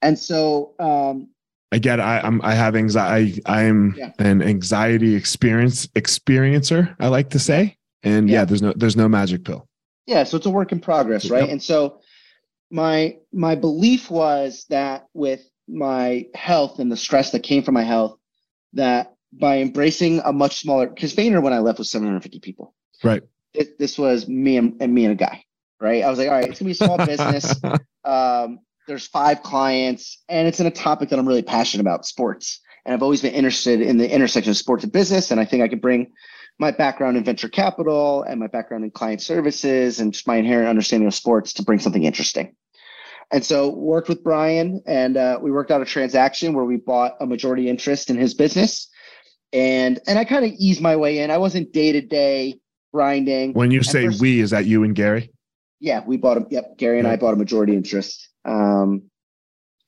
Speaker 2: and so um,
Speaker 1: I get I I'm I have anxiety. I, I'm yeah. an anxiety experience experiencer. I like to say, and yeah. yeah, there's no there's no magic pill.
Speaker 2: Yeah, so it's a work in progress, right? Yep. And so my my belief was that with my health and the stress that came from my health, that by embracing a much smaller because Vayner when I left was 750 people.
Speaker 1: Right.
Speaker 2: It, this was me and, and, me and a guy. Right. I was like, all right, it's gonna be a small business. Um, there's five clients, and it's in a topic that I'm really passionate about, sports. And I've always been interested in the intersection of sports and business. And I think I could bring my background in venture capital and my background in client services and just my inherent understanding of sports to bring something interesting. And so worked with Brian and uh, we worked out a transaction where we bought a majority interest in his business. And and I kind of eased my way in. I wasn't day to day grinding.
Speaker 1: When you say first, we, is that you and Gary?
Speaker 2: Yeah, we bought a yep, Gary and I bought a majority interest. Um,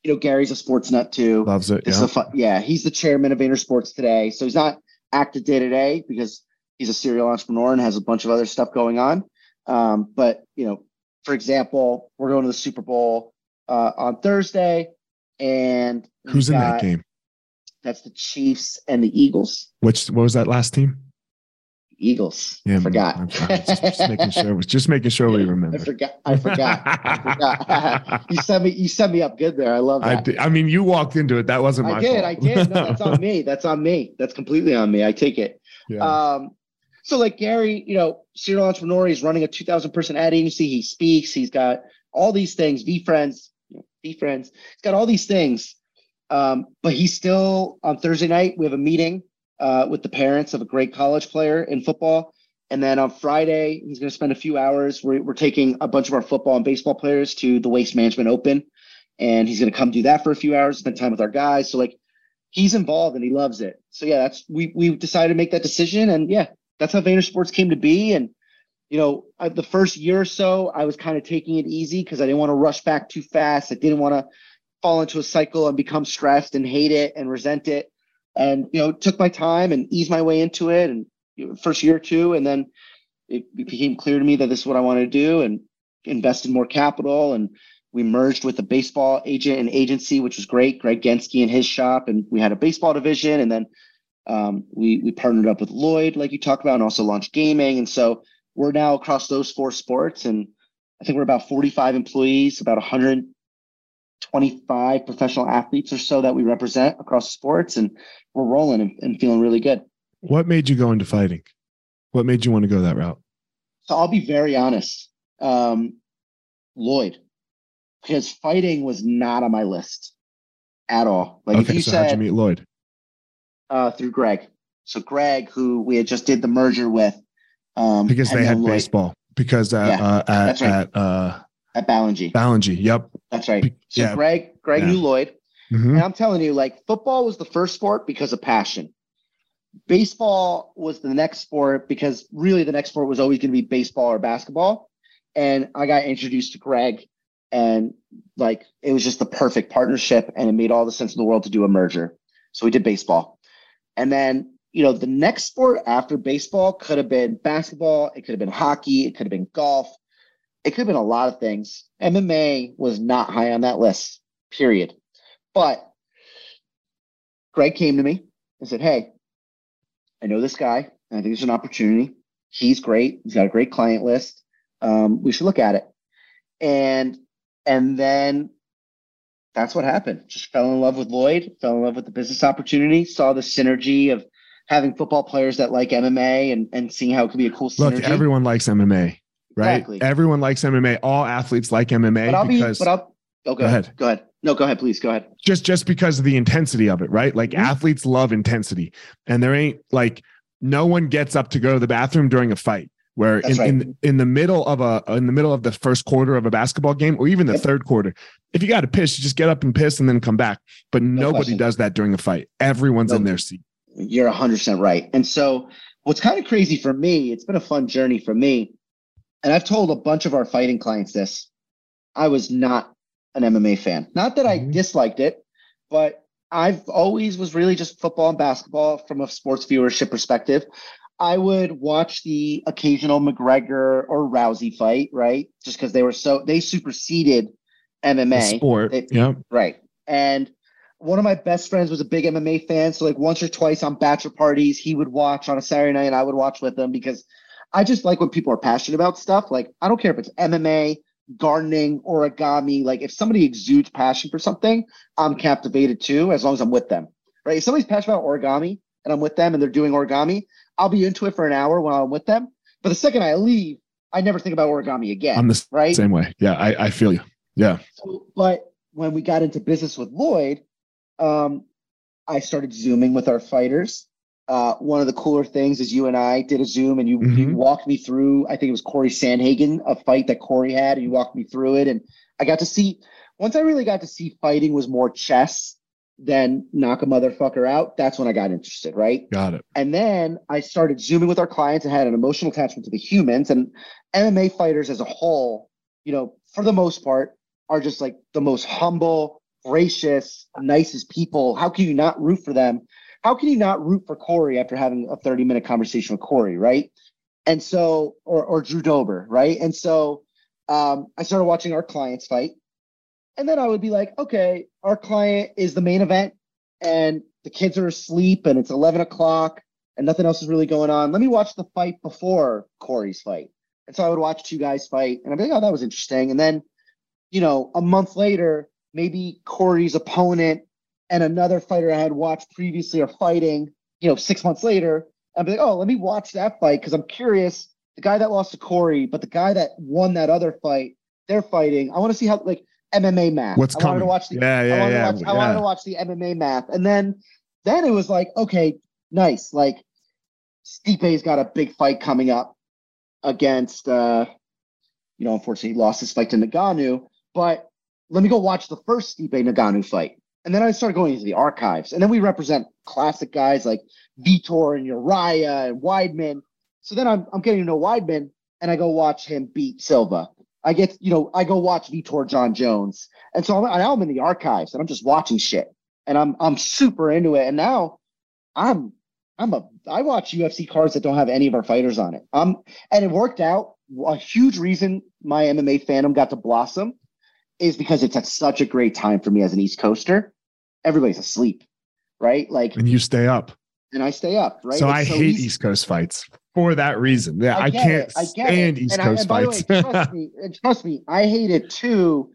Speaker 2: you know, Gary's a sports nut too.
Speaker 1: Loves it. Yeah.
Speaker 2: Fun, yeah, he's the chairman of VaynerSports today. So he's not active day to day because he's a serial entrepreneur and has a bunch of other stuff going on. Um, but you know, for example, we're going to the Super Bowl uh, on Thursday, and
Speaker 1: who's in that game?
Speaker 2: That's the Chiefs and the Eagles.
Speaker 1: Which what was that last team?
Speaker 2: Eagles.
Speaker 1: Yeah,
Speaker 2: I
Speaker 1: man,
Speaker 2: forgot.
Speaker 1: I'm sorry. Just, just making sure. Just making sure we remember.
Speaker 2: I forgot. I forgot. I forgot. you set me. You set me up good there. I love
Speaker 1: I,
Speaker 2: that.
Speaker 1: did- I mean, you walked into it. That wasn't my
Speaker 2: I did.
Speaker 1: fault.
Speaker 2: I did. No, that's on me. That's on me. That's completely on me. I take it.
Speaker 1: yeah.
Speaker 2: Um, so like Gary, you know, serial entrepreneur, he's running a 2000 person ad agency. He speaks, he's got all these things, VeeFriends, Friends, he's got all these things. Um, but he's still on Thursday night, we have a meeting uh, with the parents of a great college player in football. And then on Friday, he's going to spend a few hours. We're, we're taking a bunch of our football and baseball players to the Waste Management Open. And he's going to come do that for a few hours, spend time with our guys. So like he's involved and he loves it. So yeah, that's we we decided to make that decision, and yeah, that's how VaynerSports came to be. And you know, uh, the first year or so, I was kind of taking it easy because I didn't want to rush back too fast. I didn't want to fall into a cycle and become stressed and hate it and resent it. And you know, took my time and eased my way into it. And you know, first year or two, and then it, it became clear to me that this is what I wanted to do, and invested more capital and we merged with a baseball agent and agency, which was great. Greg Genske and his shop, and we had a baseball division, and then um, we we partnered up with Lloyd, like you talked about, and also launched gaming. And so we're now across those four sports, and I think we're about 45 employees, about 125 professional athletes or so that we represent across sports, and we're rolling and, and feeling really good.
Speaker 1: what made you go into fighting? What made you want to go that route?
Speaker 2: So I'll be very honest, um, Lloyd, because fighting was not on my list at all. Like if you
Speaker 1: so how'd you meet Lloyd?
Speaker 2: uh, through Greg, so Greg, who we had just did the merger with, um,
Speaker 1: Because they had
Speaker 2: Lloyd
Speaker 1: baseball. Because at
Speaker 2: Yeah,
Speaker 1: uh, at,
Speaker 2: right.
Speaker 1: at uh,
Speaker 2: at Ballengee.
Speaker 1: Ballengee. Yep.
Speaker 2: That's right. So
Speaker 1: yeah.
Speaker 2: Greg, Greg
Speaker 1: Yeah.
Speaker 2: knew Lloyd,
Speaker 1: Mhm.
Speaker 2: and I'm telling you, like football was the first sport because of passion. Baseball was the next sport because really the next sport was always going to be baseball or basketball. And I got introduced to Greg, and like it was just the perfect partnership, and it made all the sense in the world to do a merger. So we did baseball, and then you know the next sport after baseball could have been basketball, it could have been hockey, it could have been golf, it could have been a lot of things. MMA was not high on that list, period. But Greg came to me and said, Hey, I know this guy, and I think there's an opportunity. He's great. He's got a great client list. Um, we should look at it. And and then that's what happened. Just fell in love with Lloyd, fell in love with the business opportunity, saw the synergy of having football players that like MMA and, and seeing how it could be a cool
Speaker 1: Look, everyone likes MMA, right?
Speaker 2: Exactly.
Speaker 1: Everyone likes MMA. All athletes like MMA
Speaker 2: but I'll be
Speaker 1: because
Speaker 2: but I'll oh, go,
Speaker 1: Go
Speaker 2: ahead.
Speaker 1: ahead.
Speaker 2: Go ahead. No, go ahead, please. Go ahead.
Speaker 1: just just because of the intensity of it, right? Like
Speaker 2: Mhm.
Speaker 1: athletes love intensity, and there ain't like no one gets up to go to the bathroom during a fight. Where in, in in the middle of a in the middle of the first quarter of a basketball game, or even the
Speaker 2: Yep.
Speaker 1: third quarter, if you got to piss, you just get up and piss and then come back. But nobody
Speaker 2: question.
Speaker 1: does that during a fight. Everyone's in their seat.
Speaker 2: You're 100% right. And so, what's kind of crazy for me, it's been a fun journey for me. And I've told a bunch of our fighting clients this. I was not an MMA fan. Not that I
Speaker 1: Mhm.
Speaker 2: disliked it, but I've always was really just football and basketball from a sports viewership perspective. I would watch the occasional McGregor or Rousey fight, right? Just because they were so they superseded
Speaker 1: The
Speaker 2: MMA.
Speaker 1: sport.
Speaker 2: They-
Speaker 1: yeah.
Speaker 2: Right. And one of my best friends was a big MMA fan. So like once or twice on bachelor parties, he would watch on a Saturday night and I would watch with him because I just like when people are passionate about stuff. Like I don't care if it's MMA, gardening, origami. Like if somebody exudes passion for something, I'm captivated too, as long as I'm with them. Right. If somebody's passionate about origami and I'm with them and they're doing origami, I'll be into it for an hour while I'm with them. But the second I leave, I never think about origami again.
Speaker 1: I'm the
Speaker 2: right.
Speaker 1: same way. Yeah, I, I feel you. Yeah.
Speaker 2: So, but when we got into business with Lloyd, um, I started zooming with our fighters. Uh, one of the cooler things is you and I did a Zoom, and you, you
Speaker 1: Mhm.
Speaker 2: walked me through. I think it was Corey Sandhagen, a fight that Corey had, and you walked me through it. And I got to see. Once I really got to see fighting was more chess than knock a motherfucker out. That's when I got interested, right?
Speaker 1: Got it.
Speaker 2: And then I started zooming with our clients and had an emotional attachment to the humans. And MMA fighters as a whole, you know, for the most part, are just like the most humble, gracious, nicest people. How can you not root for them? How can you not root for Corey after having a 30 minute conversation with Corey, right? And so, or, or Drew Dober, right? And so um, I started watching our clients fight. And then I would be like, okay, our client is the main event and the kids are asleep and it's 11 o'clock and nothing else is really going on. Let me watch the fight before Corey's fight. And so I would watch two guys fight, and I'd be like, oh, that was interesting. And then, you know, a month later, maybe Corey's opponent and another fighter I had watched previously are fighting, you know, six months later. I'd be like, oh, let me watch that fight because I'm curious. The guy that lost to Corey, but the guy that won that other fight, they're fighting. I want to see how like MMA math.
Speaker 1: What's
Speaker 2: I
Speaker 1: coming?
Speaker 2: wanted to watch the
Speaker 1: yeah, yeah,
Speaker 2: I wanted,
Speaker 1: yeah,
Speaker 2: to watch, I wanted to watch the MMA math. And then then it was like, okay, nice. Like Stipe's got a big fight coming up against uh you know, unfortunately he lost his fight to Ngannou, but let me go watch the first Stipe Ngannou fight. And then I started going into the archives. And then we represent classic guys like Vitor and Uriah and Weidman. So then I'm I'm getting to know Weidman and I go watch him beat Silva. I get, you know, I go watch Vitor Jon Jones. And so I'm, now I'm in the archives and I'm just watching shit. And I'm I'm super into it. And now I'm I'm a I watch UFC cards that don't have any of our fighters on it. Um and it worked out. A huge reason my MMA fandom got to blossom is because it's at such a great time for me as an East Coaster. Everybody's asleep, right? Like
Speaker 1: and you stay up.
Speaker 2: and I stay up, right?
Speaker 1: So
Speaker 2: It's
Speaker 1: I hate East Coast fights for that reason. Yeah, I,
Speaker 2: get
Speaker 1: can't
Speaker 2: it, I
Speaker 1: stand. East
Speaker 2: and
Speaker 1: Coast
Speaker 2: I, and
Speaker 1: fights.
Speaker 2: Way, trust me, trust me, I hate it too.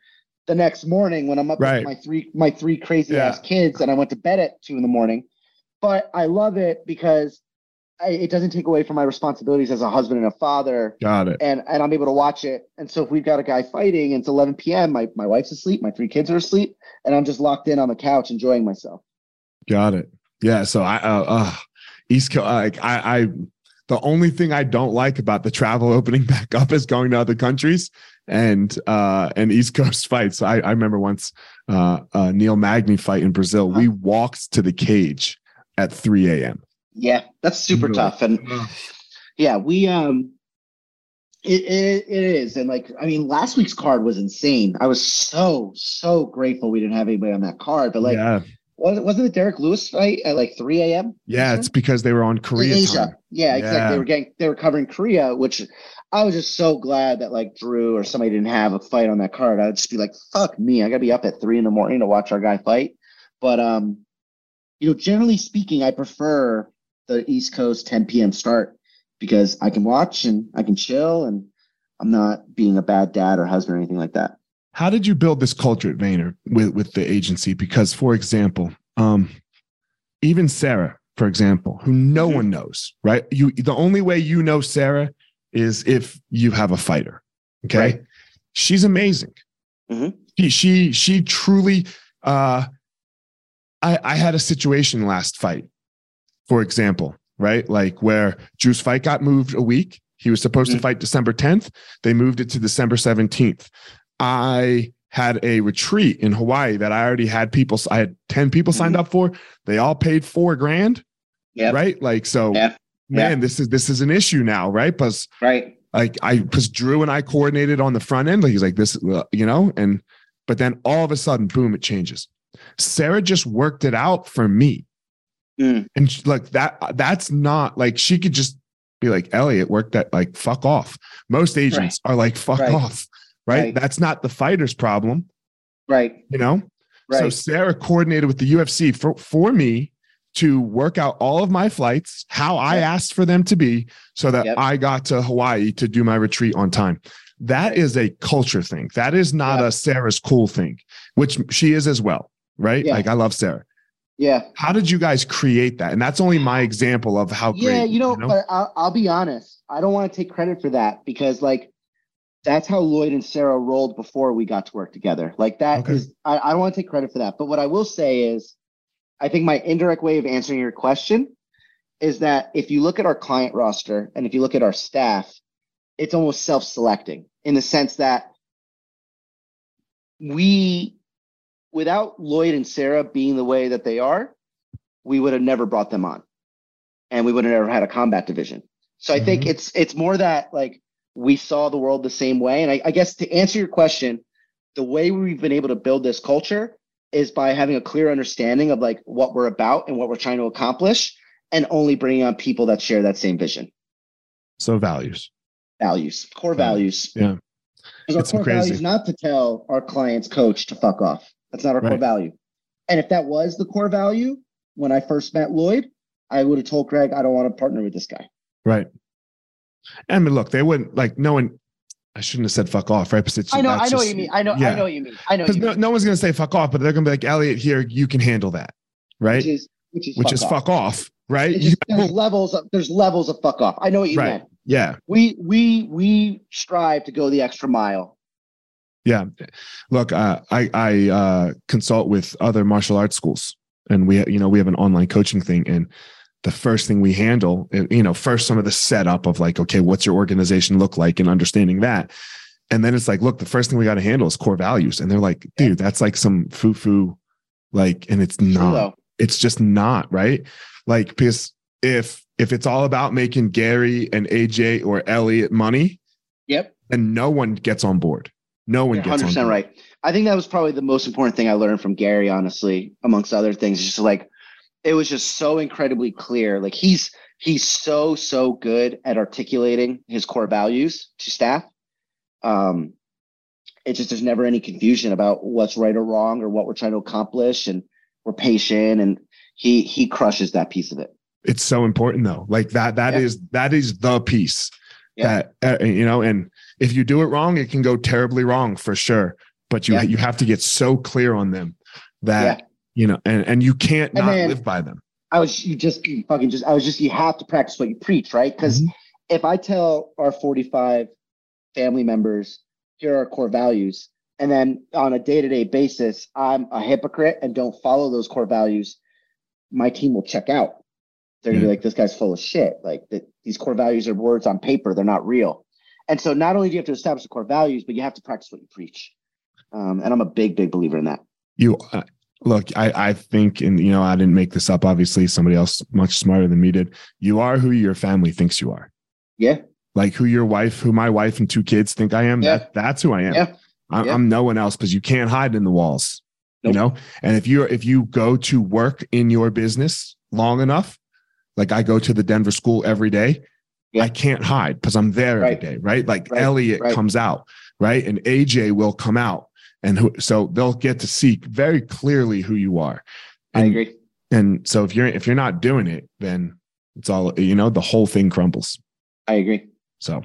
Speaker 2: The next morning when I'm up
Speaker 1: Right.
Speaker 2: with my three my three crazy
Speaker 1: Yeah.
Speaker 2: ass kids, and I went to bed at two in the morning. But I love it because I, it doesn't take away from my responsibilities as a husband and a father,
Speaker 1: Got it.
Speaker 2: and and I'm able to watch it. And so if we've got a guy fighting, and it's 11 p.m., my my wife's asleep, my three kids are asleep, and I'm just locked in on the couch enjoying myself.
Speaker 1: Got it. Yeah. So I, uh, uh East Coast, like I, I, the only thing I don't like about the travel opening back up is going to other countries and, uh, and East Coast fights. I, I remember once, uh, uh, Neil Magny fight in Brazil. We walked to the cage at 3 a.m.
Speaker 2: Yeah, that's super tough. And yeah, we um it, it it is. And like I mean, last week's card was insane. I was so, so grateful we didn't have anybody on that card. But like
Speaker 1: yeah.
Speaker 2: wasn't wasn't the Derrick Lewis fight at like 3 a.m.?
Speaker 1: Yeah. It's because they were on Korea
Speaker 2: Asia.
Speaker 1: time.
Speaker 2: Yeah, exactly.
Speaker 1: Yeah.
Speaker 2: They were getting they were covering Korea, which I was just so glad that like Drew or somebody didn't have a fight on that card. I'd just be like, fuck me. I gotta be up at three in the morning to watch our guy fight. But um, you know, generally speaking, I prefer the East Coast 10 p.m. start because I can watch and I can chill and I'm not being a bad dad or husband or anything like that.
Speaker 1: How did you build this culture at Vayner with, with the agency? Because, for example, um, even Sarah, for example, who no
Speaker 2: Mhm.
Speaker 1: one knows, right? You the only way you know Sarah is if you have a fighter. Okay.
Speaker 2: Right.
Speaker 1: She's amazing.
Speaker 2: Mhm.
Speaker 1: She she she truly uh I I had a situation last fight, for example, right? Like where Drew's fight got moved a week. He was supposed to
Speaker 2: Mhm.
Speaker 1: fight December 10th. They moved it to December 17th. I had a retreat in Hawaii that I already had people. I had 10 people signed
Speaker 2: Mhm.
Speaker 1: up for. They all paid four grand.
Speaker 2: Yep.
Speaker 1: Right. Like, so
Speaker 2: Yeah.
Speaker 1: man, this is this is an issue now, right? Because
Speaker 2: Right.
Speaker 1: like I because Drew and I coordinated on the front end. Like he's like this, you know, and but then all of a sudden, boom, it changes. Sarah just worked it out for me.
Speaker 2: Mm.
Speaker 1: And she- like that, that's not like she could just be like, Elliot, work that like fuck off. Most agents are like, fuck
Speaker 2: Right.
Speaker 1: off. Right?
Speaker 2: Right.
Speaker 1: That's not the fighter's problem,
Speaker 2: Right.
Speaker 1: you know? So Sarah coordinated with the UFC for, for me to work out all of my flights, how I
Speaker 2: Yep.
Speaker 1: asked for them to be, so that
Speaker 2: Yep.
Speaker 1: I got to Hawaii to do my retreat on time. That is a culture thing. That is not
Speaker 2: Yeah.
Speaker 1: a Sarah's cool thing, which she is as well, right?
Speaker 2: Yeah.
Speaker 1: Like I love Sarah.
Speaker 2: Yeah.
Speaker 1: How did you guys create that? And that's only my example of how
Speaker 2: yeah,
Speaker 1: great.
Speaker 2: you know, but I'll, I'll be honest. I don't want to take credit for that because, like, that's how Lloyd and Sarah rolled before we got to work together. Like, that
Speaker 1: Okay.
Speaker 2: I, I don't want to take credit for that. But what I will say is, I think my indirect way of answering your question is that if you look at our client roster and if you look at our staff, it's almost self selecting in the sense that we, without Lloyd and Sarah being the way that they are, we would have never brought them on and we would have never had a combat division. So I think mm-hmm. it's it's more that like we saw the world the same way. And I, I guess to answer your question, the way we've been able to build this culture is by having a clear understanding of like what we're about and what we're trying to accomplish, and only bringing on people that share that same vision,
Speaker 1: So values.
Speaker 2: values, core
Speaker 1: Yeah.
Speaker 2: values.
Speaker 1: Yeah.
Speaker 2: Because our
Speaker 1: It's
Speaker 2: core
Speaker 1: crazy.
Speaker 2: value is not to tell our client's coach to fuck off. That's not our core value. And if that was the core value when I first met Lloyd, I would have told Greg, I don't want to partner with this guy.
Speaker 1: Right. I mean, look, they wouldn't like no one. I shouldn't have said fuck off, right? But
Speaker 2: I know, I know just, what you mean. I know, yeah. I know what you mean. I know.
Speaker 1: Because no, no, one's gonna say fuck off, but they're gonna be like, Elliot, here, you can handle that, right? Which
Speaker 2: is which is
Speaker 1: which fuck is off. fuck off, right?
Speaker 2: Just, there's levels. Of, there's levels of fuck off. I know what you right. meant.
Speaker 1: Yeah.
Speaker 2: We we we strive to go the extra mile.
Speaker 1: Yeah. Look, uh, I I uh, consult with other martial arts schools, and we you know we have an online coaching thing, and the first thing we handle, eh, you know, first some of the setup of like, okay, what's your organization look like and understanding that. And then it's like, look, the first thing we got to handle is core values. And they're like, dude, that's like some foo foo, like, and it's not, it's just not right. Like, because if, if it's all about making Gary and AJ or Elliot money,
Speaker 2: yep,
Speaker 1: and no one gets on board. No one gets 100% on board.
Speaker 2: right. I think that was probably the most important thing I learned from Gary, honestly, amongst other things. Just like it was just so incredibly clear. Like he's he's so so good at articulating his core values to staff. Um, it's just there's never any confusion about what's right or wrong or what we're trying to accomplish, and we're patient, and he he crushes that piece of it.
Speaker 1: It's so important though. Like that that yeah. is that is the piece yeah. that uh, you know. And if you do it wrong, it can go terribly wrong for sure. But you yeah. you have to get so clear on them that you know, and, and you can't not then, live by them.
Speaker 2: I was you just you fucking just I was just you have to practice what you preach, right? Because mm-hmm. if I tell our 45 family members, here are our core values, and then on a day-to-day basis, I'm a hypocrite and don't follow those core values, my team will check out. They're gonna be like, this guy's full of shit. Like the, these core values are words on paper, they're not real. And so not only do you have to establish the core values, but you have to practice what you preach. Um, and I'm a big, big believer in that.
Speaker 1: You, uh, look, I, I think, and you know, I didn't make this up. Obviously, somebody else much smarter than me did. You are who your family thinks you are.
Speaker 2: Yeah.
Speaker 1: Like who your wife, who my wife and two kids think I am. Yeah. That, that's who I am. Yeah. I'm, yeah. I'm no one else because you can't hide in the walls. Nope. You know, and if you're if you go to work in your business long enough, like I go to the Denver school every day, yeah. I can't hide because I'm there right. every day, right? Like right. Elliot right. comes out, right? And AJ will come out and who, so they'll get to see very clearly who you are.
Speaker 2: And, I agree.
Speaker 1: And so if you're if you're not doing it, then it's all you know. The whole thing crumbles.
Speaker 2: I agree.
Speaker 1: So,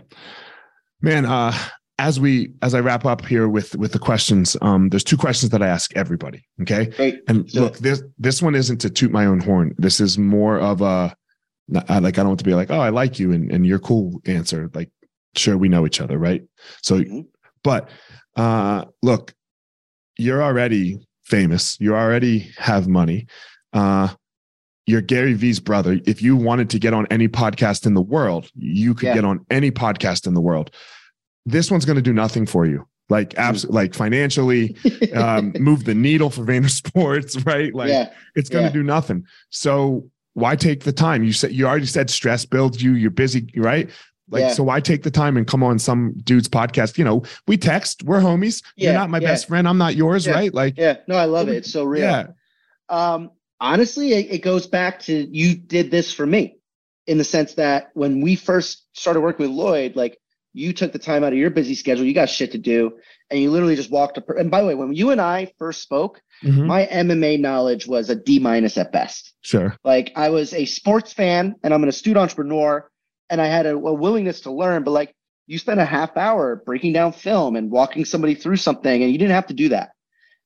Speaker 1: man, uh, as we as I wrap up here with with the questions, um, there's two questions that I ask everybody. Okay,
Speaker 2: Great.
Speaker 1: and look, this this one isn't to toot my own horn. This is more of a like I don't want to be like, oh, I like you and and you're cool answer. Like, sure, we know each other, right? So, mm-hmm. but uh, look, you're already famous. You already have money. Uh, you're Gary Vee's brother. If you wanted to get on any podcast in the world, you could yeah. get on any podcast in the world. This one's going to do nothing for you. Like absolutely, like financially, um, move the needle for VaynerSports, right? Like yeah. it's going to yeah. do nothing. So why take the time? You said you already said stress builds you. You're busy, right? Like, yeah. so why take the time and come on some dude's podcast? You know, we text, we're homies. Yeah, You're not my yeah. best friend. I'm not yours, right? Like,
Speaker 2: yeah, no, I love it. It's so real. Yeah. Um, honestly, it, it goes back to you did this for me in the sense that when we first started working with Lloyd, like you took the time out of your busy schedule, you got shit to do, and you literally just walked up. And by the way, when you and I first spoke, mm-hmm. my MMA knowledge was a D minus at best.
Speaker 1: Sure.
Speaker 2: Like I was a sports fan and I'm an astute entrepreneur and I had a, a willingness to learn, but like you spent a half hour breaking down film and walking somebody through something, and you didn't have to do that.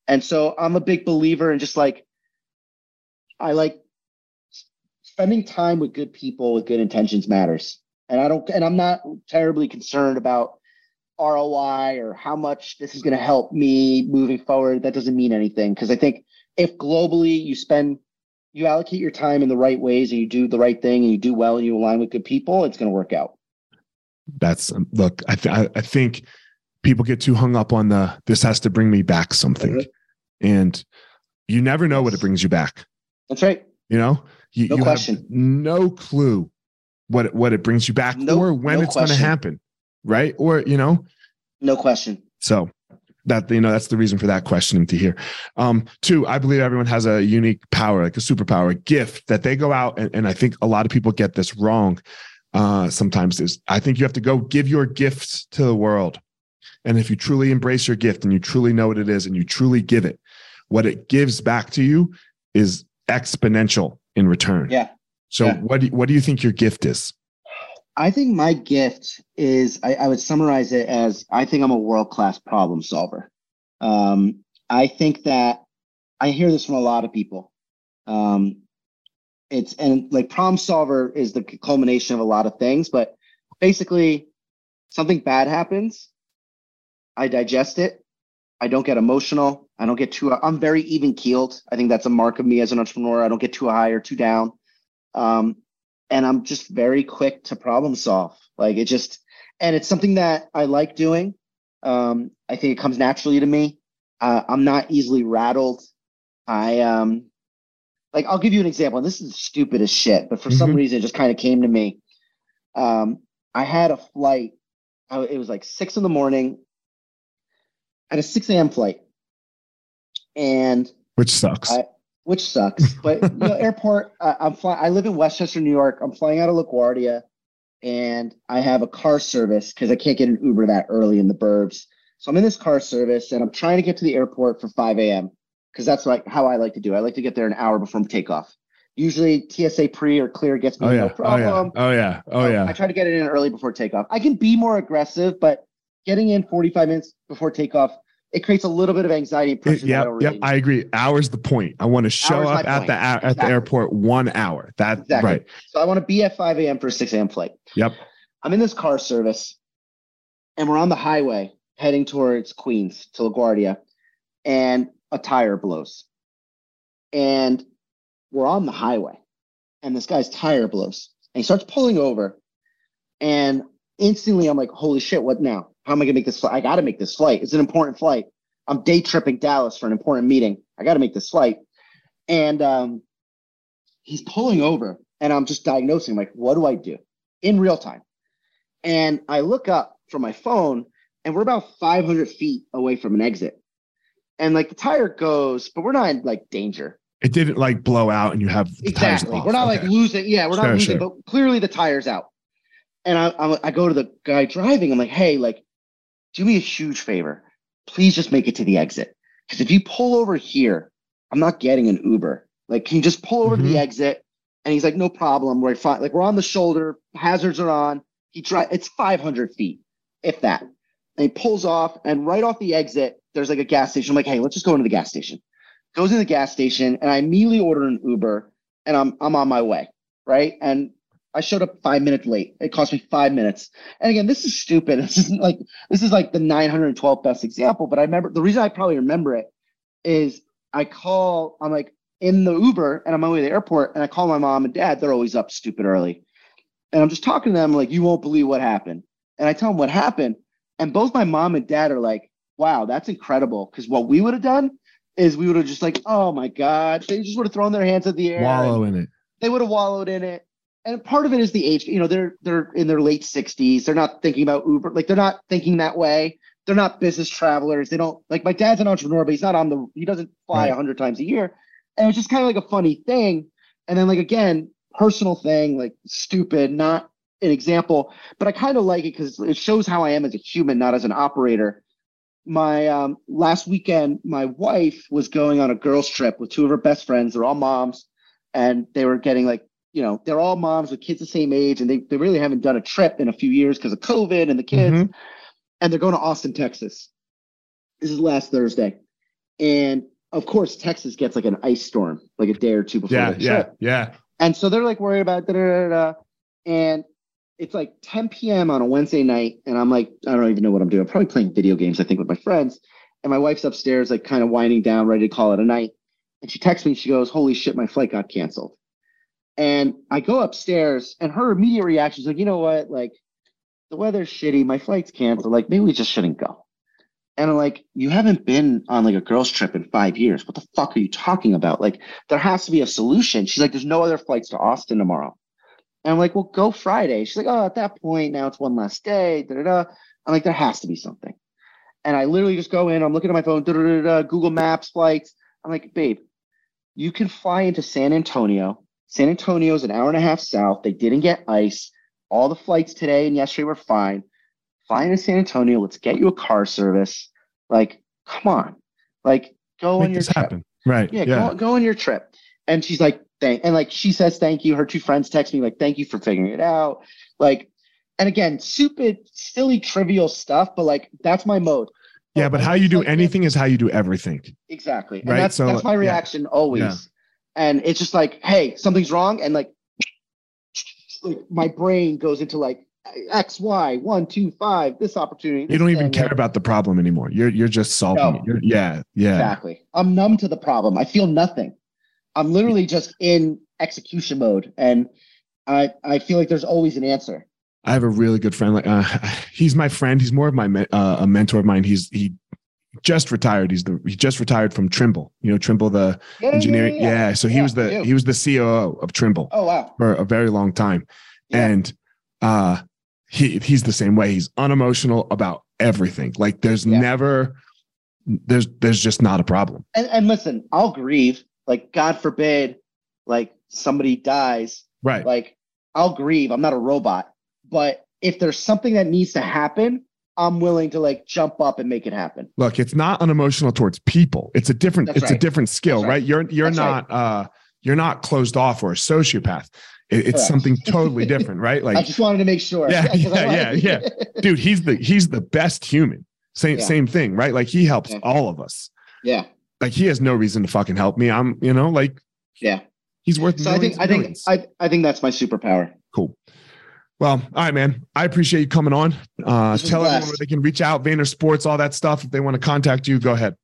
Speaker 2: And so I'm a big believer in just like I like spending time with good people with good intentions matters. And I don't and I'm not terribly concerned about ROI or how much this is going to help me moving forward. That doesn't mean anything because I think if globally you spend you allocate your time in the right ways and you do the right thing and you do well and you align with good people, it's going to work out.
Speaker 1: That's um, look. I th- I think people get too hung up on the this has to bring me back something, mm-hmm. and you never know what it brings you back.
Speaker 2: That's right.
Speaker 1: You know, you,
Speaker 2: no
Speaker 1: you
Speaker 2: question.
Speaker 1: no clue what it, what it brings you back no, or when no it's going to happen, right? Or you know,
Speaker 2: no question.
Speaker 1: So that you know that's the reason for that questioning to hear um two i believe everyone has a unique power like a superpower a gift that they go out and, and i think a lot of people get this wrong uh sometimes is i think you have to go give your gifts to the world and if you truly embrace your gift and you truly know what it is and you truly give it what it gives back to you is exponential in return
Speaker 2: yeah
Speaker 1: So
Speaker 2: Yeah.
Speaker 1: what do you, what do you think your gift is?
Speaker 2: I think my gift is I, I would summarize it as I think I'm a world class problem solver. Um, I think that I hear this from a lot of people. Um, it's and like problem solver is the culmination of a lot of things, but basically something bad happens. I digest it. I don't get emotional. I don't get too. I'm very even keeled. I think that's a mark of me as an entrepreneur. I don't get too high or too down. Um, and I'm just very quick to problem solve. Like it just, and it's something that I like doing. Um, I think it comes naturally to me. Uh, I'm not easily rattled. I um, like I'll give you an example. And this is stupid as shit, but for some
Speaker 1: Mhm.
Speaker 2: reason it just kind of came to me. Um, I had a flight. I, it was like six in the morning. I had a six a.m. flight, and
Speaker 1: Which sucks.
Speaker 2: I- which sucks. But you know, airport. Uh, I'm flying. I live in Westchester, New York. I'm flying out of LaGuardia, and I have a car service because I can't get an Uber that early in the burbs. So I'm in this car service, and I'm trying to get to the airport for 5 a.m. because that's like how I like to do. I like to get there an hour before takeoff. Usually TSA pre or clear gets me
Speaker 1: oh
Speaker 2: no
Speaker 1: yeah. Oh
Speaker 2: problem.
Speaker 1: yeah. Oh yeah. Oh
Speaker 2: Um,
Speaker 1: yeah.
Speaker 2: I try to get it in early before takeoff. I can be more aggressive, but getting in 45 minutes before takeoff, it creates a little bit of anxiety and I
Speaker 1: Yep, I agree. Hour's the point. I want to show
Speaker 2: Hour's
Speaker 1: up at
Speaker 2: point.
Speaker 1: the at the airport one hour. That
Speaker 2: Exactly.
Speaker 1: right.
Speaker 2: So I want to be at 5 a.m. for a 6 a.m. flight.
Speaker 1: Yep.
Speaker 2: I'm in this car service and we're on the highway heading towards Queens to LaGuardia and a tire blows. And we're on the highway and this guy's tire blows and he starts pulling over. And instantly I'm like, holy shit, what now? How am I gonna make this flight? I gotta make this flight. It's an important flight. I'm day tripping Dallas for an important meeting. I gotta make this flight. And um, he's pulling over and I'm just diagnosing like, what do I do in real time? And I look up from my phone and we're about 500 feet away from an exit. And like the tire goes, but we're not in like danger.
Speaker 1: It didn't like blow out and you have the tires
Speaker 2: Exactly. We're not
Speaker 1: Okay.
Speaker 2: like losing. Yeah, we're
Speaker 1: Sure,
Speaker 2: not losing,
Speaker 1: sure.
Speaker 2: but clearly the tire's out. And I, I, I go to the guy driving. I'm like, hey, like, do me a huge favor. Please just make it to the exit. Because if you pull over here, I'm not getting an Uber. Like, can you just pull over to
Speaker 1: Mhm.
Speaker 2: the exit? And he's like, no problem. We're fine. Like, we're on the shoulder. Hazards are on. He try. It's 500 feet, if that. And he pulls off, and right off the exit, there's like a gas station. I'm like, hey, let's just go into the gas station. Goes in the gas station, and I immediately order an Uber, and I'm I'm on my way, right? And I showed up five minutes late. It cost me five minutes. And again, this is stupid. This isn't like this is like the 912th best example. But I remember the reason I probably remember it is I call. I'm like in the Uber, and I'm on my way to the airport, and I call my mom and dad. They're always up stupid early, and I'm just talking to them like, you won't believe what happened. And I tell them what happened, and both my mom and dad are like, wow, that's incredible. Because what we would have done is we would have just like, oh my god, they just would have thrown their hands at the air.
Speaker 1: wallow in it.
Speaker 2: they would have wallowed in it. And part of it is the age. You know, they're they're in their late sixties. They're not thinking about Uber. Like they're not thinking that way. They're not business travelers. They don't like my dad's an entrepreneur, but he's not on the. He doesn't fly a
Speaker 1: Right.
Speaker 2: hundred times a year. And it was just kind of like a funny thing. And then like again, personal thing, like stupid, not an example, but I kind of like it because it shows how I am as a human, not as an operator. My um, last weekend, my wife was going on a girls' trip with two of her best friends. They're all moms, and they were getting like you know, they're all moms with kids the same age, and they, they really haven't done a trip in a few years because of COVID and the kids.
Speaker 1: Mhm.
Speaker 2: And they're going to Austin, Texas. This is last Thursday. And of course, Texas gets like an ice storm like a day or two before
Speaker 1: Yeah,
Speaker 2: the
Speaker 1: yeah,
Speaker 2: trip.
Speaker 1: yeah.
Speaker 2: And so they're like worried about da da da da. And it's like 10 p.m. on a Wednesday night. And I'm like, I don't even know what I'm doing. I'm probably playing video games, I think, with my friends. And my wife's upstairs, like kind of winding down, ready to call it a night. And she texts me, she goes, Holy shit, my flight got canceled. And I go upstairs, and her immediate reaction is like, you know what? Like, the weather's shitty, my flight's canceled. Like, maybe we just shouldn't go. And I'm like, you haven't been on like a girls' trip in five years. What the fuck are you talking about? Like, there has to be a solution. She's like, there's no other flights to Austin tomorrow. And I'm like, well, go Friday. She's like, oh, at that point, now it's one last day. Da, da, da. I'm like, there has to be something. And I literally just go in, I'm looking at my phone, da, da, da, Google Maps flights. I'm like, babe, you can fly into San Antonio. San Antonio's an hour and a half south. They didn't get ice. All the flights today and yesterday were fine. Fly into San Antonio. Let's get you a car service. Like, come on. Like, go on your
Speaker 1: this
Speaker 2: trip.
Speaker 1: happen. Right.
Speaker 2: Yeah,
Speaker 1: Yeah.
Speaker 2: Go, go on your trip. And she's like, thank and like she says thank you. Her two friends text me like thank you for figuring it out. Like, and again, stupid, silly, trivial stuff, but like that's my mode.
Speaker 1: Yeah, but how you do anything is how you do everything.
Speaker 2: Exactly. And
Speaker 1: Right,
Speaker 2: that's
Speaker 1: so,
Speaker 2: that's my
Speaker 1: yeah.
Speaker 2: reaction always. And it's just like, hey, something's wrong. And like, like my brain goes into like X, Y, one, two, five, this opportunity.
Speaker 1: You don't even care
Speaker 2: like-
Speaker 1: about the problem anymore. You're you're just solving
Speaker 2: No.
Speaker 1: it. You're, yeah, yeah.
Speaker 2: Exactly. I'm numb to the problem. I feel nothing. I'm literally just in execution mode. And I I feel like there's always an answer.
Speaker 1: I have a really good friend. Like uh, he's my friend. He's more of my uh, a mentor of mine. He's he just retired. He's the he just retired from Trimble. You know Trimble, the
Speaker 2: Yeah, yeah,
Speaker 1: engineering.
Speaker 2: yeah,
Speaker 1: Yeah.
Speaker 2: yeah.
Speaker 1: So he was the he was the COO of Trimble
Speaker 2: Oh wow.
Speaker 1: for a very long time, and uh, he he's the same way. He's unemotional about everything. Like there's never there's there's just not a problem.
Speaker 2: And and listen, I'll grieve. Like, God forbid, like somebody dies.
Speaker 1: Right.
Speaker 2: Like, I'll grieve. I'm not a robot. But if there's something that needs to happen, I'm willing to like jump up and make it happen.
Speaker 1: Look, it's not unemotional towards people. It's a different
Speaker 2: That's
Speaker 1: it's a different skill, right.
Speaker 2: right.
Speaker 1: You're you're
Speaker 2: That's
Speaker 1: not uh you're not closed off or a sociopath. It- it's something totally different, right? Like I
Speaker 2: just wanted to make sure.
Speaker 1: Yeah,
Speaker 2: I
Speaker 1: yeah, yeah, dude, he's the he's the best human. Same
Speaker 2: Yeah.
Speaker 1: same thing, right? Like he helps
Speaker 2: Yeah.
Speaker 1: all of us.
Speaker 2: yeah.
Speaker 1: Like he has no reason to fucking help me. I'm, you know, like
Speaker 2: Yeah.
Speaker 1: he's worth
Speaker 2: So I think I think. I, I think that's my superpower.
Speaker 1: Well, all right, man. I appreciate you coming on. Uh tell everyone where they can reach out, VaynerSports, all that stuff. If they want to contact you, go ahead.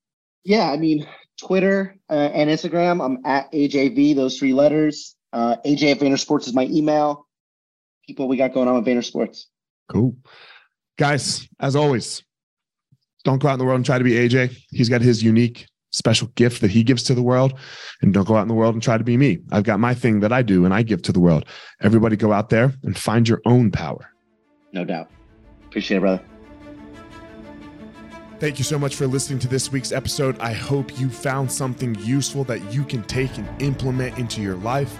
Speaker 2: Yeah, I mean, Twitter uh, and Instagram, I'm at AJV, those three letters. Uh, AJ at VaynerSports is my email. People we got going on with VaynerSports.
Speaker 1: Cool. Guys, as always, don't go out in the world and try to be AJ. He's got his unique, special gift that he gives to the world. And don't go out in the world and try to be me. I've got my thing that I do and I give to the world. Everybody go out there and find your own power.
Speaker 2: No doubt. Appreciate it, brother.
Speaker 1: Thank you so much for listening to this week's episode. I hope you found something useful that you can take and implement into your life.